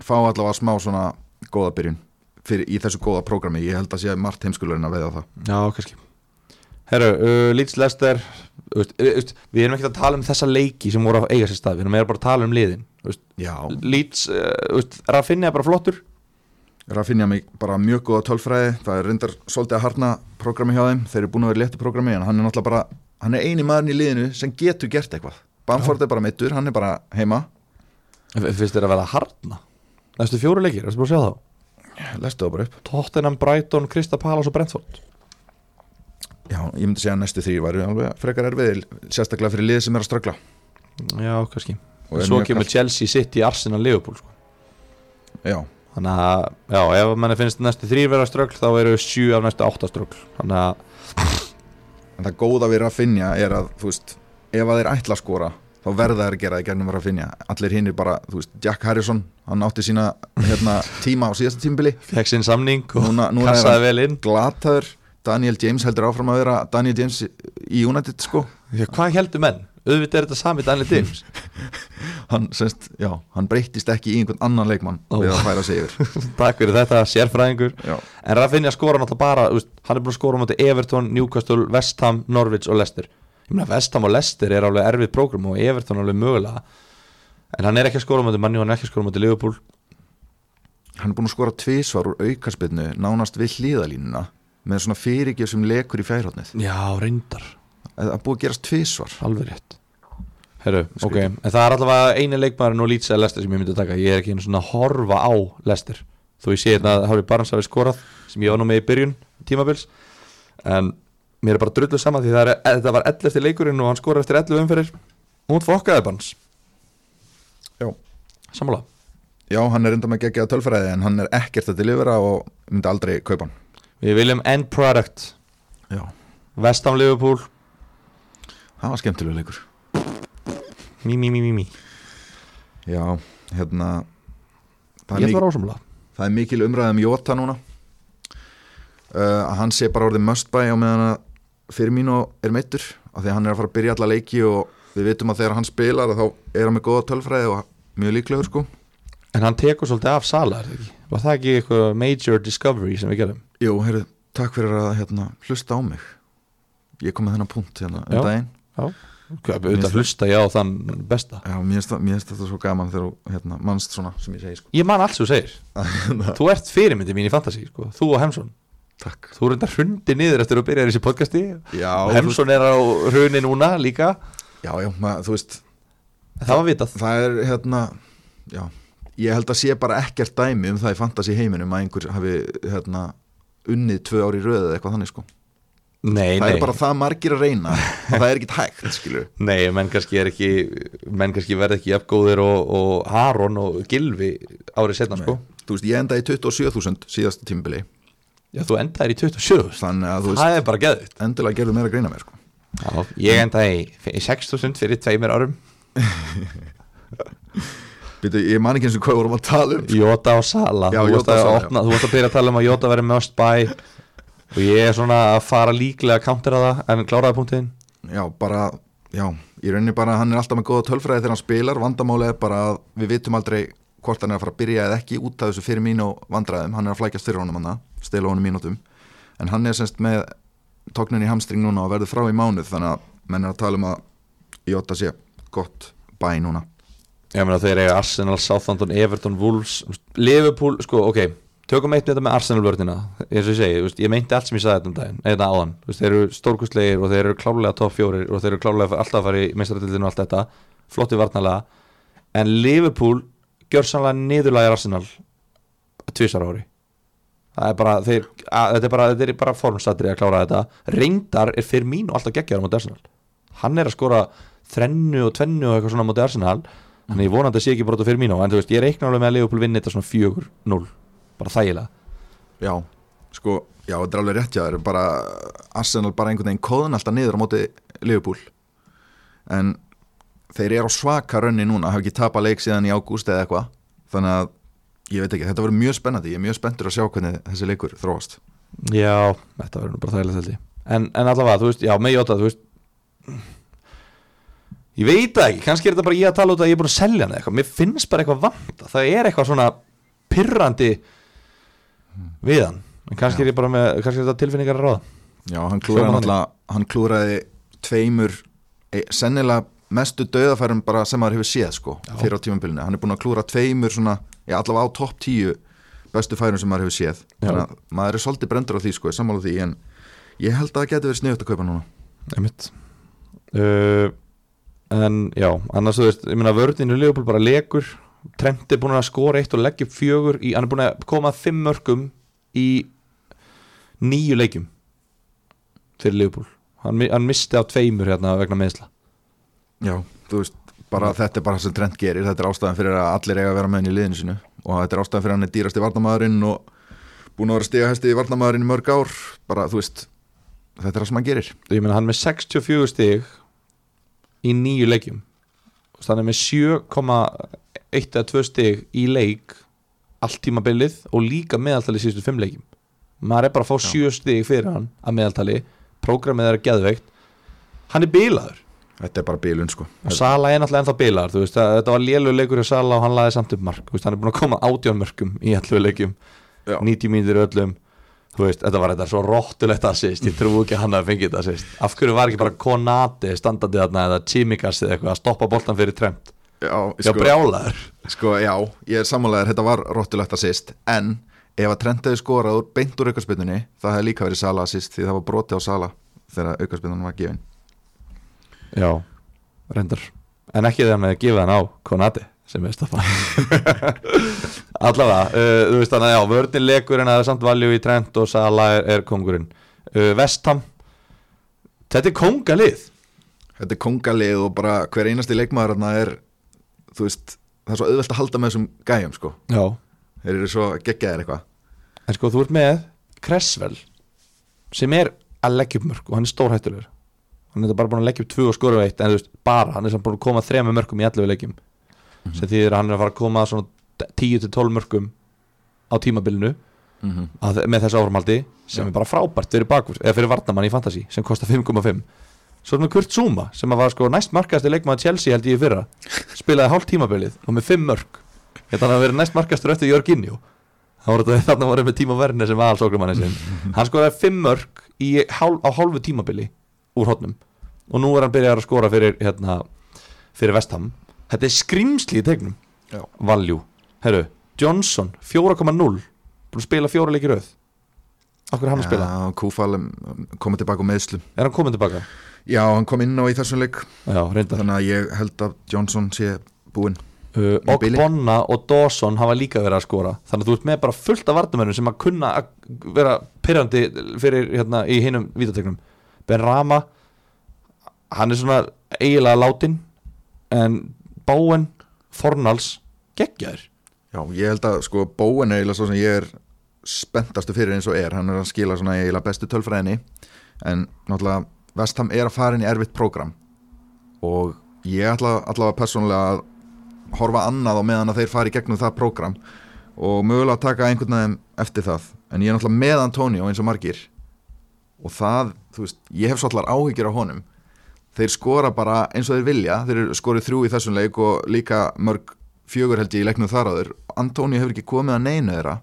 fá allavega smá svona góða byrjun fyrir, í þessu góða prógrami, ég held að sé margt heimskulurinn að veiða það.
Já, kannski. Herru, uh, Leeds Lester uh, uh, við erum ekki að tala um þessa leiki sem voru að eiga sér stað, við erum bara að tala um liðin. Leeds, uh, Rafinha er bara flottur
Rafinha mig bara mjög góða tölfræði. Það er reyndar svolítið að harna prógrami hjá þeim. Þeir eru búin að vera léttu prógrami en hann er náttúrulega bara hann er eini maðurinn í liðinu sem getur gert eitthvað. Bamford er bara meittur, hann er bara heima.
Finnst þér að vera harna næstu fjóru leikir, erstu búin að sjá þá?
Lestu það bara upp.
Tottenham, Brighton, Krista Palace og Brentford.
Já, ég myndi segja að næstu því væri alveg frekar erfiðil sérstaklega fyrir lið sem er að ströggla
já, kannski.
Er
svo kemur. Chelsea, City, Arsenal, Liverpool sko.
Já,
þannig að, já, ef manni finnst næstu þrýr vera ströggl, þá eru sjú af næstu átta ströggl þannig að,
en það góða við Rafinha er að, þú veist, ef að þeir ætla að skora þá verða þeir að gera það í gegnum Rafinha. Allir hinn er bara, þú veist, Jack Harrison hann átti sína hérna, tíma á síðasta tímbili
fekk sinn samning og
Núna- núna er
kassaði vel inn.
glataður. Daniel James heldur áfram að vera Daniel James í United sko.
Já, hvað heldur menn? Auðvitað er þetta sami Daniel Dims
hann, semst, já, hann breyttist ekki í einhvern annan leikmann
Ó.
við að færa sig yfir.
Takk fyrir þetta, sérfræðingur.
Já,
en Rafinha skora náttúrulega bara veist, hann er búin að skora á móti Everton, Newcastle, West Ham Norwich og Leicester. Ég meina West Ham og Leicester er alveg erfið prógram og Everton alveg mögulega. En hann er ekki að skora á móti Manni, hann er ekki að skora á móti Liverpool.
Hann er búin að skora tvísvar úr aukarspilnu nánast við hlýðalínuna með svona fyrirgjöf sem lekur í fjærhóttnið
já, reyndar,
er búið að gerast tvísvar
alveg rétt. Herru, ok, en það er allavega eini leikmaðurinn og Leeds eða Leicester sem ég myndi að taka. Ég er ekki einu svona að horfa á Leicester. Þó ég sé hérna að Harry Barnes hafi skorað sem ég var nú með í byrjun tímabils. En mér er bara drullu saman því er, þetta var 11 eftir leikurinn og hann skoraði eftir 11 umferðir. Og hún fokkaði Barnes.
Já.
Sammála?
Já, hann er enda með geggjaða tölfræði en hann er ekkert að delivera og myndi aldrei kaupa hann.
Við viljum end product. Ham Liverpool
það var skemmtilega leikur.
Mí, mí, mí, mí, mí.
Já, hérna það
Ég
er,
vera ásamlega.
það er mikil umræð um Jota núna. Uh, að hann sé bara orðið must buy á meðan að fyrir mínu er meittur af því að hann er að fara að byrja alla leiki og við vitum að þegar hann spilar að þá er hann með góða tölfræði og mjög líklegur sko.
En hann tekur svolítið af Sala, er það ekki? Var það ekki eitthvað major discovery sem við gerum?
Jú, heyrðu, takk fyrir að hérna, hlusta á mig. Ég kom með þennan punkt hérna um daginn
Auðvitað hlusta ég á þann besta.
Já, mér finnst þetta svo gaman þegar þú hérna, mannst svona sem ég segi sko.
Ég man allt sem þú segir. Þú ert fyrirmyndi mín í fantasy, sko. Þú og Hemsson
Takk.
Þú reyndar hrundi niður eftir að byrja þessi podcasti.
Já,
Hemsson er á hruni núna líka.
Já, já mað, þú veist
Það var vitað.
Það er hérna Já, ég held að sé bara ekkert dæmi um það í fantasy heiminum að einhver hafi hérna unnið tvö ári röð eða eitthvað þannig sko
Nei,
Það
nei.
er bara það margir að reyna og það er ekkert hægt, skilur
Nei, menn kannski ekki menn kannski verð ekki jafngóðir og, og Aron og Gilvi árið setna sko.
Þú veist, ég endaði í 27.000 síðasta tímubili
Já, þú endaðir í 27
Þannig að þú veist,
Það er bara geðvitt
endilega gerðu meira að greina mér sko.
Já, ég endaði í, í 6.000 fyrir tveimur árum.
Býtu, ég man ekki eins og hvað vorum að tala um
Jota og Sala.
Já,
þú, varst að varst að byrja að tala um að Jota verið must buy og ég er svona að fara líklega að countera það en kláraði punktin
Já, bara, já, ég raunin bara að hann er alltaf með góða tölfræði þegar hann spilar. Vandamáli er bara að við vitum aldrei hvort hann er að fara að byrja eða ekki út af þessu fyrir mín og vandræðum. Hann er að flækjast fyrir honum hann, stela honum mínútum. En hann er semst með tóknin í hamstring núna og verður frá í mánuð Þannig að menn er að tala um að Jota sé gott bæ núna.
Ég meina þeir eiga Arsenal, Southampton, Everton, Wolves Liverpool, sko, ok tökum eitt þetta með Arsenal vörnina eins og ég segi, veist, ég meinti allt sem ég sagði þetta um daginn eða áðan, veist, þeir eru stórkustlegir og þeir eru klálega topp fjórir og þeir eru klálega alltaf að fara í meistaratildinu og allt þetta. Flotti varnalega en Liverpool gjör sannlega niðurlægir Arsenal tvisar ári. Er bara, þeir, að, þetta er bara, þetta er bara formstatri að klára þetta. Reyndar er fyrir mín og alltaf geggjaður móti Arsenal. Hann er að skora þrennu og tvennu og eitthvað svona móti Arsenal. Þannig ég vonandi sé ekki brota fyrir mín á en þú veist, ég reikna alveg með að Liverpool vinni þetta svona 4-0 bara þægilega.
Já, sko, já, þetta er alveg rétt já, það er bara Arsenal bara einhvern veginn kóðan alltaf niður á móti Liverpool. En þeir eru á svaka rönni núna, hafa ekki tapað leik síðan í ágúst eða eitthvað. Þannig að ég veit ekki, þetta verður mjög spennandi. Ég er mjög spenntur að sjá hvernig þessi leikur þróast.
Já, þetta verður bara þægilegt held ég. En, en allavega, þú veist, já, með Jota, þú veist Ég veit það ekki, kannski er þetta bara ég að tala út að ég er búin að selja hann eitthvað. Mér finnst bara eitthvað vanta. Það er eitthvað svona pirrandi við hann. En kannski er ég bara með, kannski er þetta tilfinningar að ráða.
Já, hann klúraði náttúrulega hann klúraði tveimur e, sennilega mestu döðafærum bara sem maður hefur séð sko,
Já.
fyrir á tímabilinu. Hann er búin að klúra tveimur svona, já, allavega á topp tíu bestu færum sem maður hefur séð.
Já.
þannig að maður er svolítið brendur á því sko, sammála því en ég held að það geti verið sniðut að kaupa núna.
Einmitt. Uh, En já, annars þú veist Ég meina vörðinu Leopold bara lekur Trent er búin að skora eitt og leggja upp fjögur í, hann er búin að koma að fimm mörgum í nýju leikjum fyrir Liverpool. Hann, hann misti á tveimur hérna vegna meðsla
Já, þú veist, bara, mm. þetta er bara sem Trent gerir, þetta er ástæðan fyrir að allir eiga að vera með henni í liðinu sinu og þetta er ástæðan fyrir að hann er dýrasti varnamæðurinn og búin að vera stegahesti í varnamæðurinn í mörg ár. Bara, þú veist, þetta er það sem hann gerir.
Ég menna, hann er með 64 steg í nýju leikjum. Þannig með 7, eitt eða tvö steg í leik allt tímabilið og líka meðaltali síðustu fimm leikim maður er bara að fá sjö steg fyrir hann að meðaltali. Prógramið er að geðveikt. Hann er bílaður
Þetta er bara bílun sko.
Og Sala er náttúrulega ennþá bílaður veist, þetta var léluleikur hjá Sala og hann laði samt upp mark veist, hann er búin að koma átjónmörkum í allu
leikum
90 mínir öllum Veist, þetta var þetta svo róttulegt að sýst ég trú ekki að hann að fengi þetta að sýst af hverju var ekki bara Konate standandi þarna eða Tímikas eða eitthvað að stoppa bóltan fyrir tremt
Já,
Já, brjálaður.
Sko, já, ég er sammálaður, þetta var róttulegt assist en ef að Trent hefði skorað úr beint úr aukarspilnunni, það hefði líka verið Sala assist því það var broti á Sala þegar aukarspilnunum var gefin.
Já, reyndar. En ekki þegar með að gefa hann á Konati sem er staffa Allavega, uh, þú veist þannig að já Vörnin lekur en það er samt valjú í Trent og Sala er, er kongurinn uh, Vestham Þetta er kongalið
Þetta er kongalið og bara hver einasti leikmaður er, þú veist það er svo auðvelt að halda með þessum gæjum sko.
Já.
Þeir eru svo geggjaðir eitthvað.
En sko þú ert með Cresswell sem er að leggja upp mörg og hann er stórhættulegur. Hann er bara búin að leggja upp tvö og skora eitt en þú veist bara, hann er samt búin að koma þrema mörgum í allu leikjum. Sem þýðir að hann er að fara að koma svona 10-12 mörgum á tímabilinu
mm -hmm.
að, með þessu áframhaldi sem
Já.
er bara frábært fyrir bakvur eða fyrir varnamann í fantasy sem kostar 5,5 svo með Kurt Zuma sem að var sko næst markastur leikmaður Chelsea held ég í fyrra spilaði hálft tímabilið og með fimm mörg hann að vera næst markastur eftir Jörginjó þarna voru með tíma verðinni sem var alls okkur manni sin hann skoraði fimm mörg í, hál, á hálfu tímabili úr hotnum og nú er hann byrjað að skora fyrir hérna, fyrir Vestham þetta er skrimsli í tegnum. Valjú, herru, Johnson 4,0 búin að spila fjóra leikir auð okkur er hann að spila,
Já, Kúfal um, komið tilbaka á meðslum
er hann komin tilbaka
Já, hann kom inn á í þessum leik.
Já,
Þannig að ég held að Johnson sé búinn
uh, og
bili.
Bonna og Dawson hafa líka verið að skora. Þannig að þú ert með bara fullt af vardumennum sem að kunna að vera pyrrandi fyrir hérna í hinum vítategnum. Ben Rama hann er svona eiginlega látin en Báen Fornals geggjaður.
Já, ég held að sko Bóen eiginlega svo sem ég er spenntastu fyrir eins og er. Hann er að skila svona eiginlega bestu tölfræðinni. En náttúrulega Vestham er að fara inn í erfitt prógram. Og ég ætla allavega persónulega að horfa annað á meðan að þeir fara í gegnum það prógram Og mögulega að taka einhvern veginn eftir það. En ég er náttúrulega með Antonio eins og margir. Og það, þú veist, ég hef svolítið áhyggjur á honum. Þeir skora bara eins og þeir vilja. Þeir skorið þrjú í þessum leik og líka mörg fjögur held ég í leiknum þar áður. Antonio hefur ekki komið að neinu þeirra.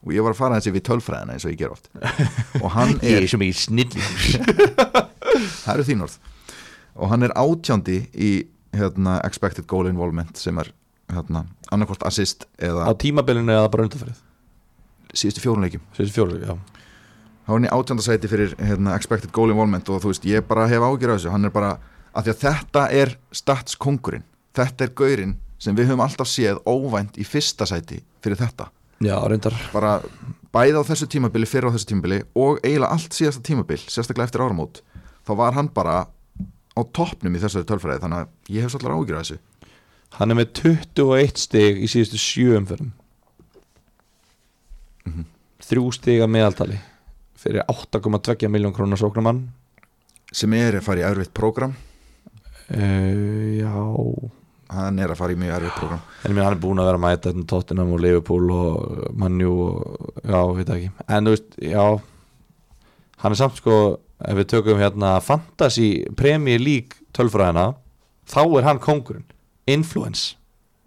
Og ég var að fara þessi við tölfræðina eins og ég ger oft. Og hann er,
ég snillingur
það eru þín orð. Og hann er átjándi í hérna, expected goal involvement sem er hérna, annarkvort assist
á tímabilinu eða bara undanferð
síðustu fjórun leikjum.
Síðustu fjóru, já.
Þá er hann í átjandasæti fyrir hérna, expected goal involvement og þú veist, ég bara hef ágjör af þessu. Hann er bara, af því að þetta er statskongurinn, þetta er gaurinn sem við höfum alltaf séð óvænt í fyrsta sæti fyrir þetta.
Já, reyndar.
Bara bæði á þessu tímabili, fyrir á þessu tímabili og eiginlega allt síðasta tímabil, sérstaklega eftir áramót þá var hann bara á toppnum í þessari tölfræði, þannig að ég hef svolítið ágjör af þessu.
Hann er með 21 stig í síðustu sjö umferðum.
Mhm.
þrjú stig að meðaltali fyrir 8,2 miljón krónar sóknamann
sem er að fara í erfitt prógram.
Uh, já.
Hann er að fara í mjög erfitt prógram.
En meina hann er búin að vera að mæta þetta Tottenham og Liverpool og Manju og já, veit ekki. En þú veist, já. Hann er samt sko, ef við tökum hérna Fantasy Premier League tölfræðina, þá er hann kongurinn Influence,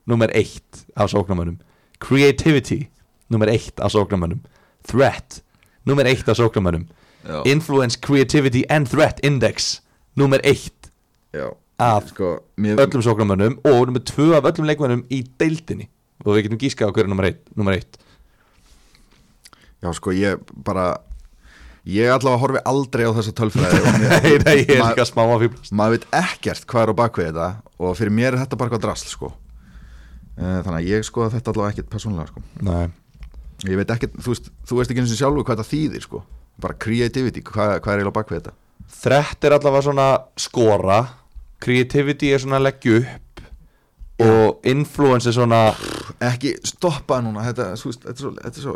nummer eitt af sóknarmönnum. Creativity, nummer eitt af sóknarmönnum. Threat, nummer eitt af sóknarmönnum. Influence, Creativity and Threat Index nummer eitt
já.
af
sko, mér,
öllum sóknarmönnum og nummer tvö af öllum leikmönnum í deildinni. Og við getum gískað á hverju nummer eitt, nummer eitt.
já sko, ég bara ég allavega horfi aldrei á þessa tölfræði
Nei, nei, ég er líka smá að fýblast
maður veit ekkert hvað er á bakvið þetta og fyrir mér er þetta bara eitthvað drasl sko. Eh, þannig að ég skoða þetta allavega ekkert persónulega sko.
Nei,
ég veit ekkert, þú veist, þú veist ekki eins og sjálfur hvað þetta þýðir sko. bara creativity, hvað, hvað er eiginlega á bakvið þetta
þrett er allavega svona skora creativity er svona leggju upp og influence er svona
ekki stoppa núna. Þetta, veist, þetta, er svo, þetta er svo,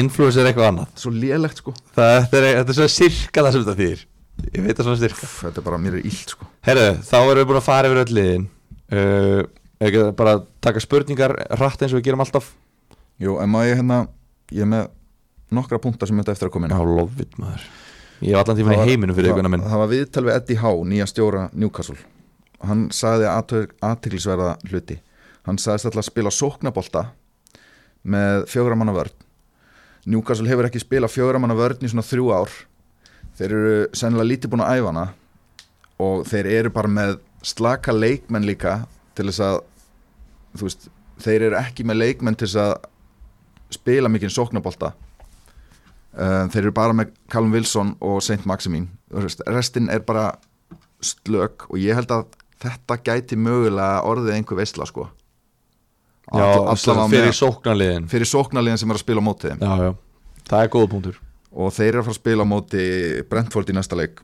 influence er eitthvað annað.
svo lélegt sko.
það, þetta, er, þetta er svona sirka það sem þetta þýðir. Ég veit það svona sirka.
Pff, þetta er bara, mér er illt sko.
Herðu, þá erum við búin að fara yfir öll liðin. Uh, ekki bara taka spurningar rætt eins og við gerum alltaf?
Jú, en maður ég hérna ég er með nokkra punktar sem þetta eftir að koma inn
Já, lofið maður. Ég hef allan tíma í heiminum fyrir ykkurna minn.
það var viðtal við Eddie Howe, nýja stjóra Newcastle. Hann sagði aðtiklisverða hluti hann sagðist alltaf að spila sóknabolta með fjögra manna vörn. Newcastle hefur ekki spilað fjögra manna vörn í svona þrjú ár. Þeir eru sennilega lítið búin að æfa hana og þeir eru bara með slaka leikmenn líka til þess að veist, þeir eru ekki með leikmenn til þess að spila mikinn sóknabolta uh, þeir eru bara með Callum Wilson og Saint Maximin. Restin er bara slök og ég held að þetta gæti mögulega orðið einhver veistla sko allavega
fyrir sóknarliðin.
Fyrir sóknarliðin sem er að spila á móti
Já, já, það er góða punktur.
Og þeir eru að fara að spila á móti Brentford í næsta leik.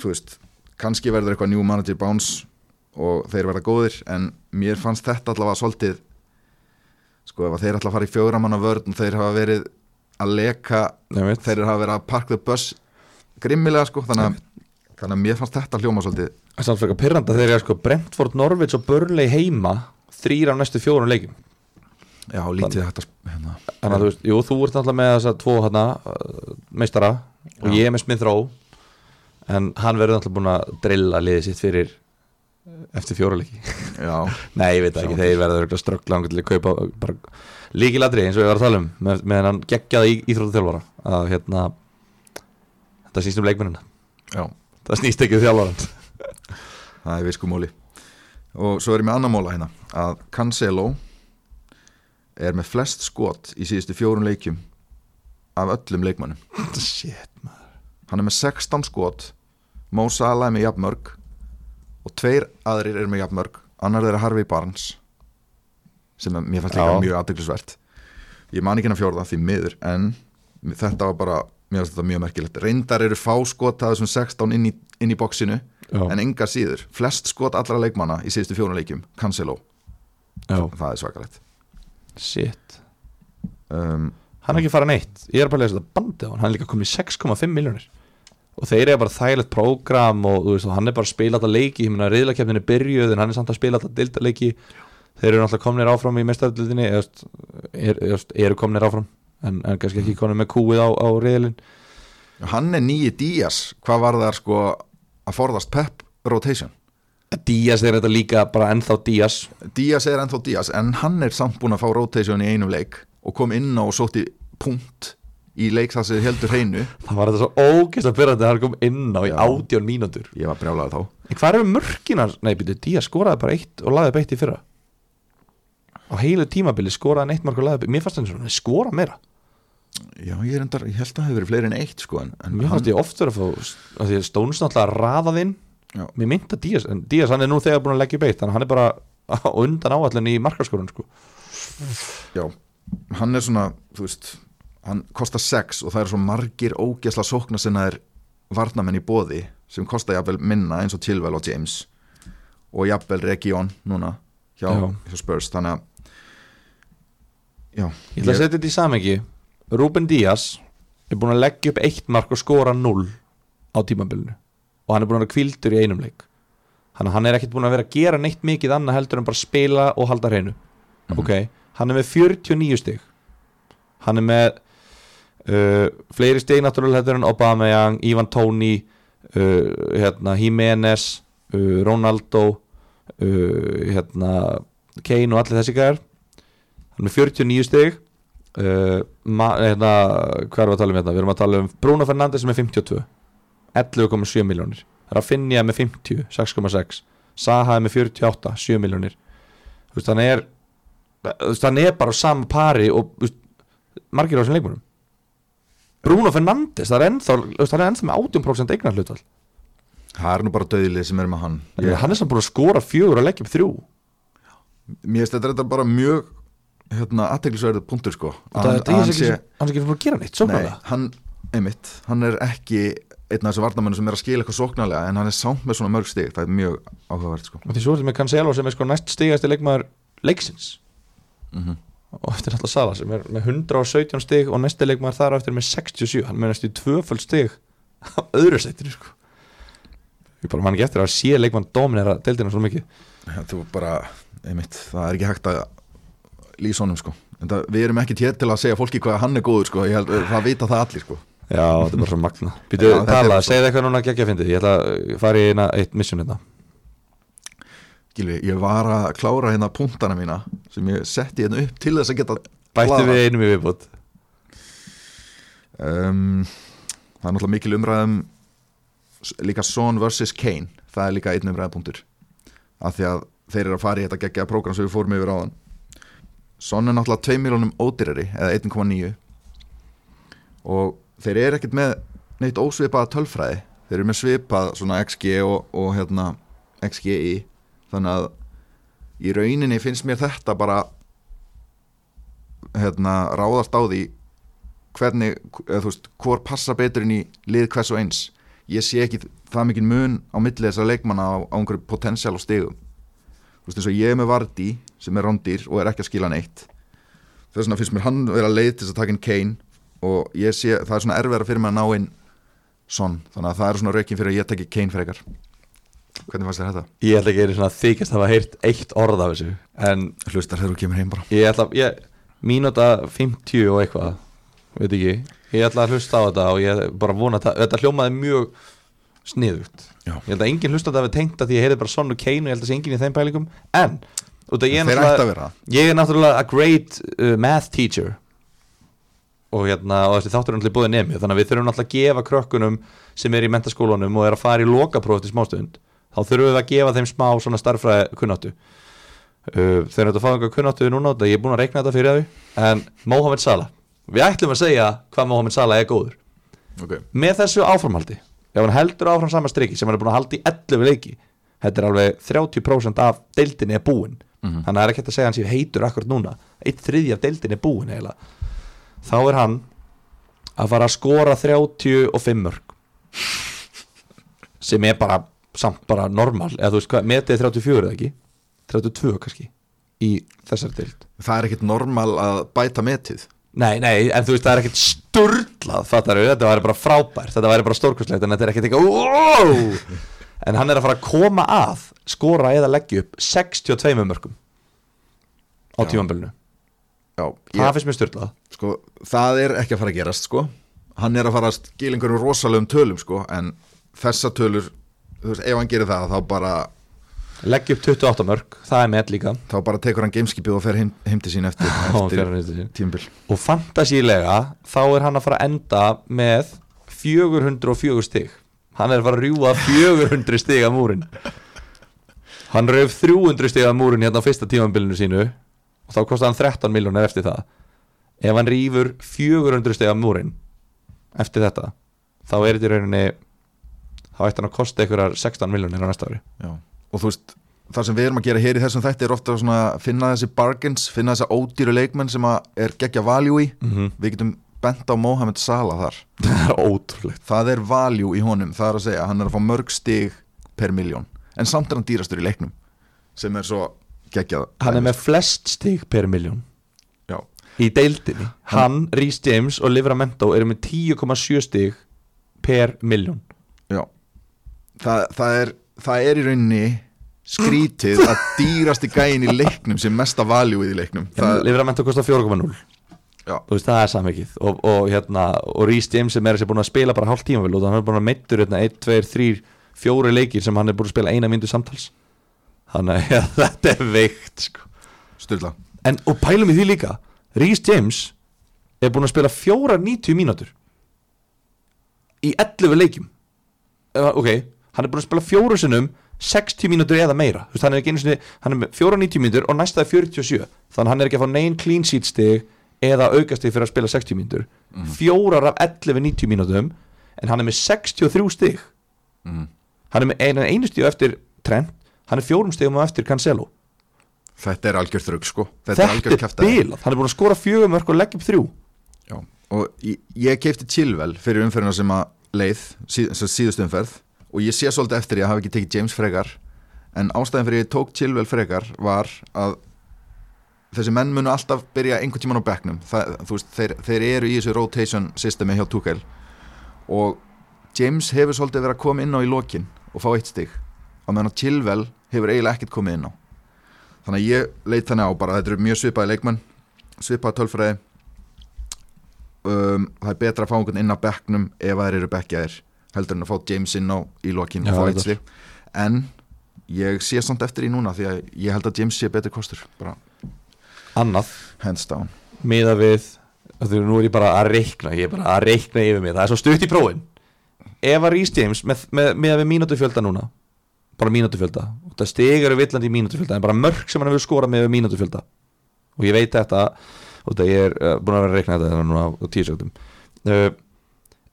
Þú veist, kannski verður eitthvað new manager bounce og þeir verða góðir en mér fannst þetta allavega svolítið sko ef þeir ætla að fara í fjóramanna vörn og þeir hafa verið að leka
veit.
þeir hafa verið að park the bus grimmilega sko þannig að, þannig að mér fannst þetta hljóma svolítið
Það er samt fyrir pyrranda þegar ég er sko Brentford, Norvits og Burnley heima þrýr af næstu fjórun leikum
já, lítið þetta hérna.
Þannig að þú veist, jú, þú ert náttúrulega með þess að tvo hérna uh, meistara og
Já.
ég er með Smith Rowe en hann verður náttúrulega búin að drilla liðið sitt fyrir eftir fjóraleiki
Já,
Nei, ég veit ekki, þeir verður ströggla til að kaupa bara líkilatri eins og ég var að tala um með, með hann geggjaði í, íþróttu þjálfara að hérna þetta snýst um leikmennina,
já,
það snýst ekki um þjálfaran
það er viskumóli Og svo er ég með annar móla hérna. Að Cancelo Er með flest skot í síðustu fjórun leikjum Af öllum leikmannum
Shit, maður.
Hann er með 16 skot Mo Salah er með jafnmörg Og tveir aðrir eru með jafnmörg Annar þeirra Harvey Barnes Sem er, mér fannst líka
Já.
mjög aðdeglisvert Ég man ekki hennar fjórða því miður En þetta var bara Mér fannst þetta mjög merkilegt. Reyndar eru fá skot að þessum 16 inn í, inn í bóksinu
Já,
En enga síður Flest skot allra leikmanna í síðustu fjórun leikjum Cancelo.
Já,
Það er svakalegt.
Shit.
Um,
Hann er ekki farað neitt, ég er bara að lesa þetta bandið á hann. Hann er líka komið í 6,5 miljónir Og þeir eru bara þægilegt prógram og, þú veist, hann er bara að spila þetta leiki. Ég meina riðlakefnin er byrjuð en hann er samt að spila þetta dildaleiki Þeir eru náttúrulega komnir áfram í mestaröldinni er, er, er, eru komnir áfram en, en kannski ekki komnir með kúið á, á riðlin
Hann er nýji Díaz. Hvað var það sko að forðast Pep rotation.
Díaz er þetta líka bara ennþá Díaz.
Díaz er ennþá Díaz en hann er samt búin að fá rotation í einum leik og kom inn á og sótti punkt í leik það sem heldur hreinu.
Það var þetta svo pyrrandi að hann kom inn á í átjón mínútur.
Ég var brjálaði þá.
En hvað eru mörkinar? Nei, býtu, Díaz skoraði bara eitt og laði beitt í fyrra. Á heilu tímabili skoraði hann eitt mark og laði beitt Mér fannst hann svona, skora meira
já ég, endar, ég held að það hefur verið fleiri en eitt sko en, en
Mér fannst ég oft verið að fá að Því að Stóns náttúrulega raðað inn. Mér mynda Díaz, en Díaz hann er nú þegar búin að leggja í beitt Þannig að hann er bara á undan áallin í markaskorun sko.
já, hann er svona þú veist, hann kostar 6 og það er svo margir ógesla sókna sem það er varnamenn í bóði sem kostar jafnvel minna eins og Chilwell og James og jafnvel Region núna hjá,
Já.
hjá Spurs þannig að já,
Ég ætla að setja þetta í samengi Ruben Díaz er búin að leggja upp eitt mark og skora 0 á tímabilinu. Og hann er búin að vera kvildur í einum leik. Að hann er ekkert búin að vera að gera neitt mikið annað heldur en bara spila og halda hreinu. Ok, hann er með 49 stig. Hann er með uh, fleiri stig náttúrulega heldur en Aubameyang, Ivan Toney uh, hérna, Jimenez uh, Ronaldo uh, hérna, Kane og allir þessi gæðar hann er með 49 stig uh, ma, hérna, hvað erum við að tala um hérna? Við erum að tala um Bruno Fernandes sem er 52 11,7 miljónir Rafinha með 50, 6,6 Saha er með 48, 7 miljónir þú veist, hann er hann er bara á sama pari og veist, margir á þessum leikmunum Bruno Fernandes, það er ennþá hann er ennþá með 18% eignar hlutvall
það er nú bara döðlið sem er með hann.
Yeah. hann er samt búin að skora fjögur og leggja upp þrjú.
Mér finnst þetta bara mjög hérna, aðteglisverðið punktur sko.
Er
Hann- hann sé-
ekki búin að gera neitt
Nei,
sóknarlega
hann, einmitt, hann er ekki einn af þessu varnamennu sem er að skila eitthvað sóknarlega en hann er samt með svona mörg stig, það er mjög áhugavert sko.
og því svo er þetta með Cancelo sem er sko næst stigasti leikmaður leiksins.
Mm
og eftir alltaf Sala sem er með 117 stig og næsti leikmaður þar á eftir með 67 hann með næstu tvöföld stig á öðru sættinu sko. Ég bara man ekki eftir að sé leikmann dominera deildina svo mikið.
Ja, bara, einmitt, það er ekki hægt að lýsa honum sko. En það, við erum ekki hér til að segja fólki hvað hann er góður sko, ég held, það vita það allir sko.
Já, þetta er bara svo magna Býtu,
Já, er
tala, segðu eitthvað núna geggja fyndið. Ég ætla að fara í eina, eitt mission hérna.
Gilvi, ég var að klára hérna punktana mína sem ég setti hérna upp til þess að geta
bætti við einum í viðbútt
um, það er náttúrulega mikil umræðum líka Son vs. Kane. Það er líka einn umræðapunktur af því að þeir eru að fara í þetta geggjaða prógram sem við fórum yfir áðan Son er náttúrulega 2 miljónum ódýrari eða 1,9 og þeir eru ekkert með neitt ósvipaða tölfræði. Þeir eru með svipað svona XG og, og hérna XGI þannig að í rauninni finnst mér þetta bara hérna ráðast á því hvernig, eða þú veist, hvor passa betur inn í lið hvers og eins. Ég sé ekki það mikið mun á milli þessara leikmanna á, á einhverju potensial og stegum þú veist eins og ég með Vardí sem er rándýr og er ekki að skila neitt. Þess vegna finnst mér hann vera leið til þess að taka inn Kane og ég sé, það er svona erfiðara fyrir mig að ná inn Son, þannig að það er svona raukin fyrir að ég tekki Kane frekar. Hvernig fannst þér þetta?
ég ætla ekki að svona þykast að hafa heyrt eitt orð af þessu en
Hlustar þegar þú kemur heim bara.
Ég ætla ég, mínúta 50 og eitthvað veit ekki, ég ætla að hlusta á þetta og ég bara vona að þetta hljómaði mjög sniðugt.
Já.
ég held að enginn hlusta þetta hafi tengt að því ég heyrði bara Son og Kane og ég held að sé enginn í þeim pælingum. En ég er
þeir ætti
náttúrulega
að vera.
Ég er náttúrulega a great uh, math teacher. Og hérna og þessi þáttur er náttúrulega búið nemi þannig að við þurfum náttúrulega að gefa krökkunum sem er í mentaskólanum og er að fara í lokapróf til smástund þá þurfum við að gefa þeim smá svona starffræði kunnáttu. Uh, þeir að fá einhver kunnáttu núna og ég er búin að reikna þetta fyrir þau en Mohamed Salah. Við ætlum að segja hvað Mohamed Salah er góður.
Okay.
með þessu áframhaldi ef hann heldur áfram sama striki sem hann er búin að halda í 11 leiki þetta er alveg 30% af deildinni er búin
Mhm.
þannig að það er ekki hægt að segja að hann sé heitur akkurat núna. Eitt þriði af deildinni er búin eiginlega. Þá er hann að fara að skora 35 mörg sem er bara samt bara normal. Eða þú veist hvað, metið er 34 eða ekki? 32 kannski í þessari deild.
Það er ekkit normal að bæta metið.
Nei, nei, en þú veist, það er ekkert sturlað, fattar við, þetta væri bara frábært, þetta væri bara stórkvæslegt, en þetta er ekkert eitthvað, wow! En hann er að fara að koma að, skora eða leggja upp 62 mörgum á.
Já,
Það finnst mér sturlað.
sko, það er ekki að fara að gerast sko. hann er að fara að skila einhverjum rosalegum tölum sko, en þessa tölur þú veist, ef hann gerir það þá bara,
Leggja upp 28 mörg, það er með líka.
þá bara tekur hann gameskipið og fer heim, heim til sín eftir, eftir tímabil
Og fantasílega, þá er hann að fara að enda með 404 stig. Hann er að fara að rjúa 400 stig að múrin. Hann rauf 300 stig að múrin hérna á fyrsta tímambilinu sínu og þá kosti hann 13 miljónir eftir það. Ef hann rýfur 400 stig að múrin eftir þetta, þá er þetta í rauninni, þá ætti hann að kosta ykkurar 16 miljónir á næsta ári.
Já. og þú veist, það sem við erum að gera hér í þessum þætti er ofta að finna þessi bargains finna þessa ódýru leikmenn sem er geggja value í,
Mm -hmm.
við getum bent á Mohamed Salah þar.
Það er ótrúlegt.
það er value í honum, það er að segja hann er að fá mörg stig per miljón en samt er hann dýrastur í leiknum sem er svo geggjað.
Hann er með flest stig per miljón.
Já,
í deildinni. Hann, Rhys James og Livramento eru með 10,7 stig per miljón
já. Það, það, er, það er í rauninni skrítið að dýrasti gæin í leiknum sem mesta value í leiknum.
Livramento kostar 4,0
Já.
þú veist það er samvikið og, og, hérna, og Rhys James sem er þessi búin að spila bara hálft tíma og hann er búin að meittur hérna, 1, 2, 3, 4 leikir sem hann er búin að spila eina myndu samtals. Þannig að ja, þetta er veikt sko.
styrla
en, og pælum í því líka Rhys James er búin að spila fjóra 90 mínútur í 11 leikjum. Uh, ok, hann er búin að spila fjóru sinnum 60 mínútur eða meira. Veist, hann er er með fjóra 90 mínútur og næstaði 47 þannig hann er ekki að fá neinn clean sheet stig eða aukastig fyrir að spila 60 mínútur. Fjórar af 11 90 mínútum en hann er með 63 stig.
Mm.
hann er með einu, einu á eftir Trent hann er fjórum stigum á eftir Cancelo.
Þetta er algjör þrugg sko.
Þetta,
algjör
er
kjaftaði.
bilað, hann er búin að skora fjögum og leggja upp þrjú.
Já, og ég, ég keipti Chilwell fyrir umferðina sem að leið síð, sem síðust umferð og ég sé svolítið eftir ég hafa ekki tekið James frekar en ástæðin fyrir ég tók Chilwell frekar var að þessi menn munu alltaf byrja einhvern tíman á Það, veist, þeir, þeir eru í þessu rotation systemi hjá Tuchel og James hefur svolítið verið að koma inn á í lokin og fá eitt stig. Á meðan að Chilwell hefur eiginlega ekkert komið inn á. Þannig að ég leit þannig á bara þetta eru mjög svipaði leikmenn svipaði tölfræði. Um, það er betra að fá einhvern inn á bekknum ef þær eru bekkjaðir heldur en að fá James inn á í lokin og fá eitt stig. En ég sé samt eftir í núna því að ég held að James sé betur kostur bara
annað.
Hands down.
Miða við því nú er ég bara að reikna ég er bara að reikna yfir mig, það er svo stutt í prófin. Ef að Rhys James með, með, með við mínútufjölda núna bara mínútufjölda, og það stigar er villandi í mínútufjölda en bara mörg sem hann hefur skorað með við mínútufjölda. Og ég veit þetta og þetta ég er uh, búin að vera að reikna þetta núna á tíu sekundum uh,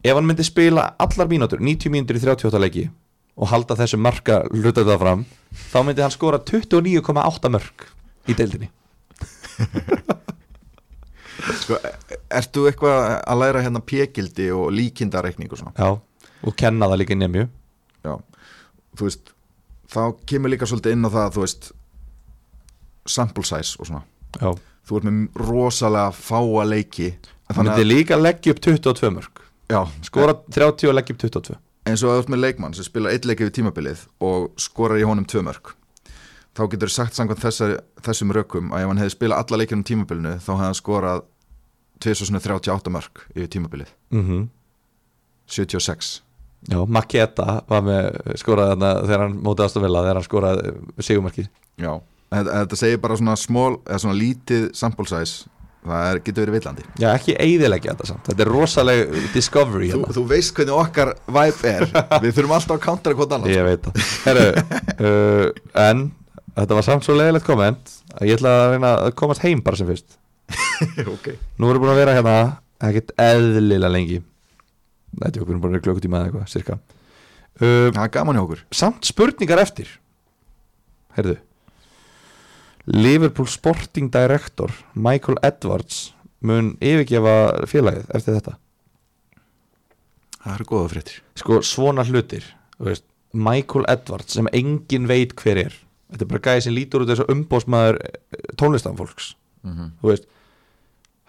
ef hann myndi spila allar mínútur 90 mínútur í 38 leiki og halda þessu marka hluta þetta fram þá myndi hann skora 29,8 mörg í deildinni
sko, Ertu eitthvað að læra hérna pjegildi og líkindareikning og svona?
Já, og kenna það líka nefnju
Já, þú veist þá kemur líka svolítið inn á það þú veist sample size og svona.
Já,
þú ert með rosalega fáa leiki
það
þannig
myndi
að,
líka leggja upp 22 mörg
já,
Skora 30 og leggja upp 22
eins og að þú ert með leikmann sem spila eitt leiki við tímabilið og skorar í honum tvö mörg þá getur sagt samkvæmt þessar, þessum rökum að ef hann hefði spilað alla leikinu tímabilinu þá hefði hann skorað 2038 mörg yfir tímabilið.
Mm
76
Já, Maketa var með skoraði þarna þegar hann mótið ástofilla þegar hann skoraði sigumarki
Já, þetta, þetta segir bara svona small, eða svona lítið sample size. Það er, getur verið villandi.
Já, ekki eiðilegja þetta samt. Þetta er rosaleg discovery
þú,
hérna.
þú veist hvernig okkar vibe er. Við þurfum alltaf að countera hvort annars
Ég veit það. Herru, uh, en þetta var samt svo leiðilegt komment að ég ætla að reyna að komast heim bara sem fyrst.
Ok.
Nú erum við búin að vera hérna ekkert eðlilega lengi. Þetta er okkur bara klukkutíma eða eitthvað, cirka uh,
Það er gaman hjá okkur.
Samt spurningar eftir. Herðu Liverpool Sporting Director Michael Edwards mun yfirgefa félagið eftir þetta.
Það eru góða fréttir.
Sko svona hlutir veist, Michael Edwards sem engin veit hver er þetta er bara gæði sem lítur út þessu umbósmaður tónlistanfólks
mm -hmm.
þú veist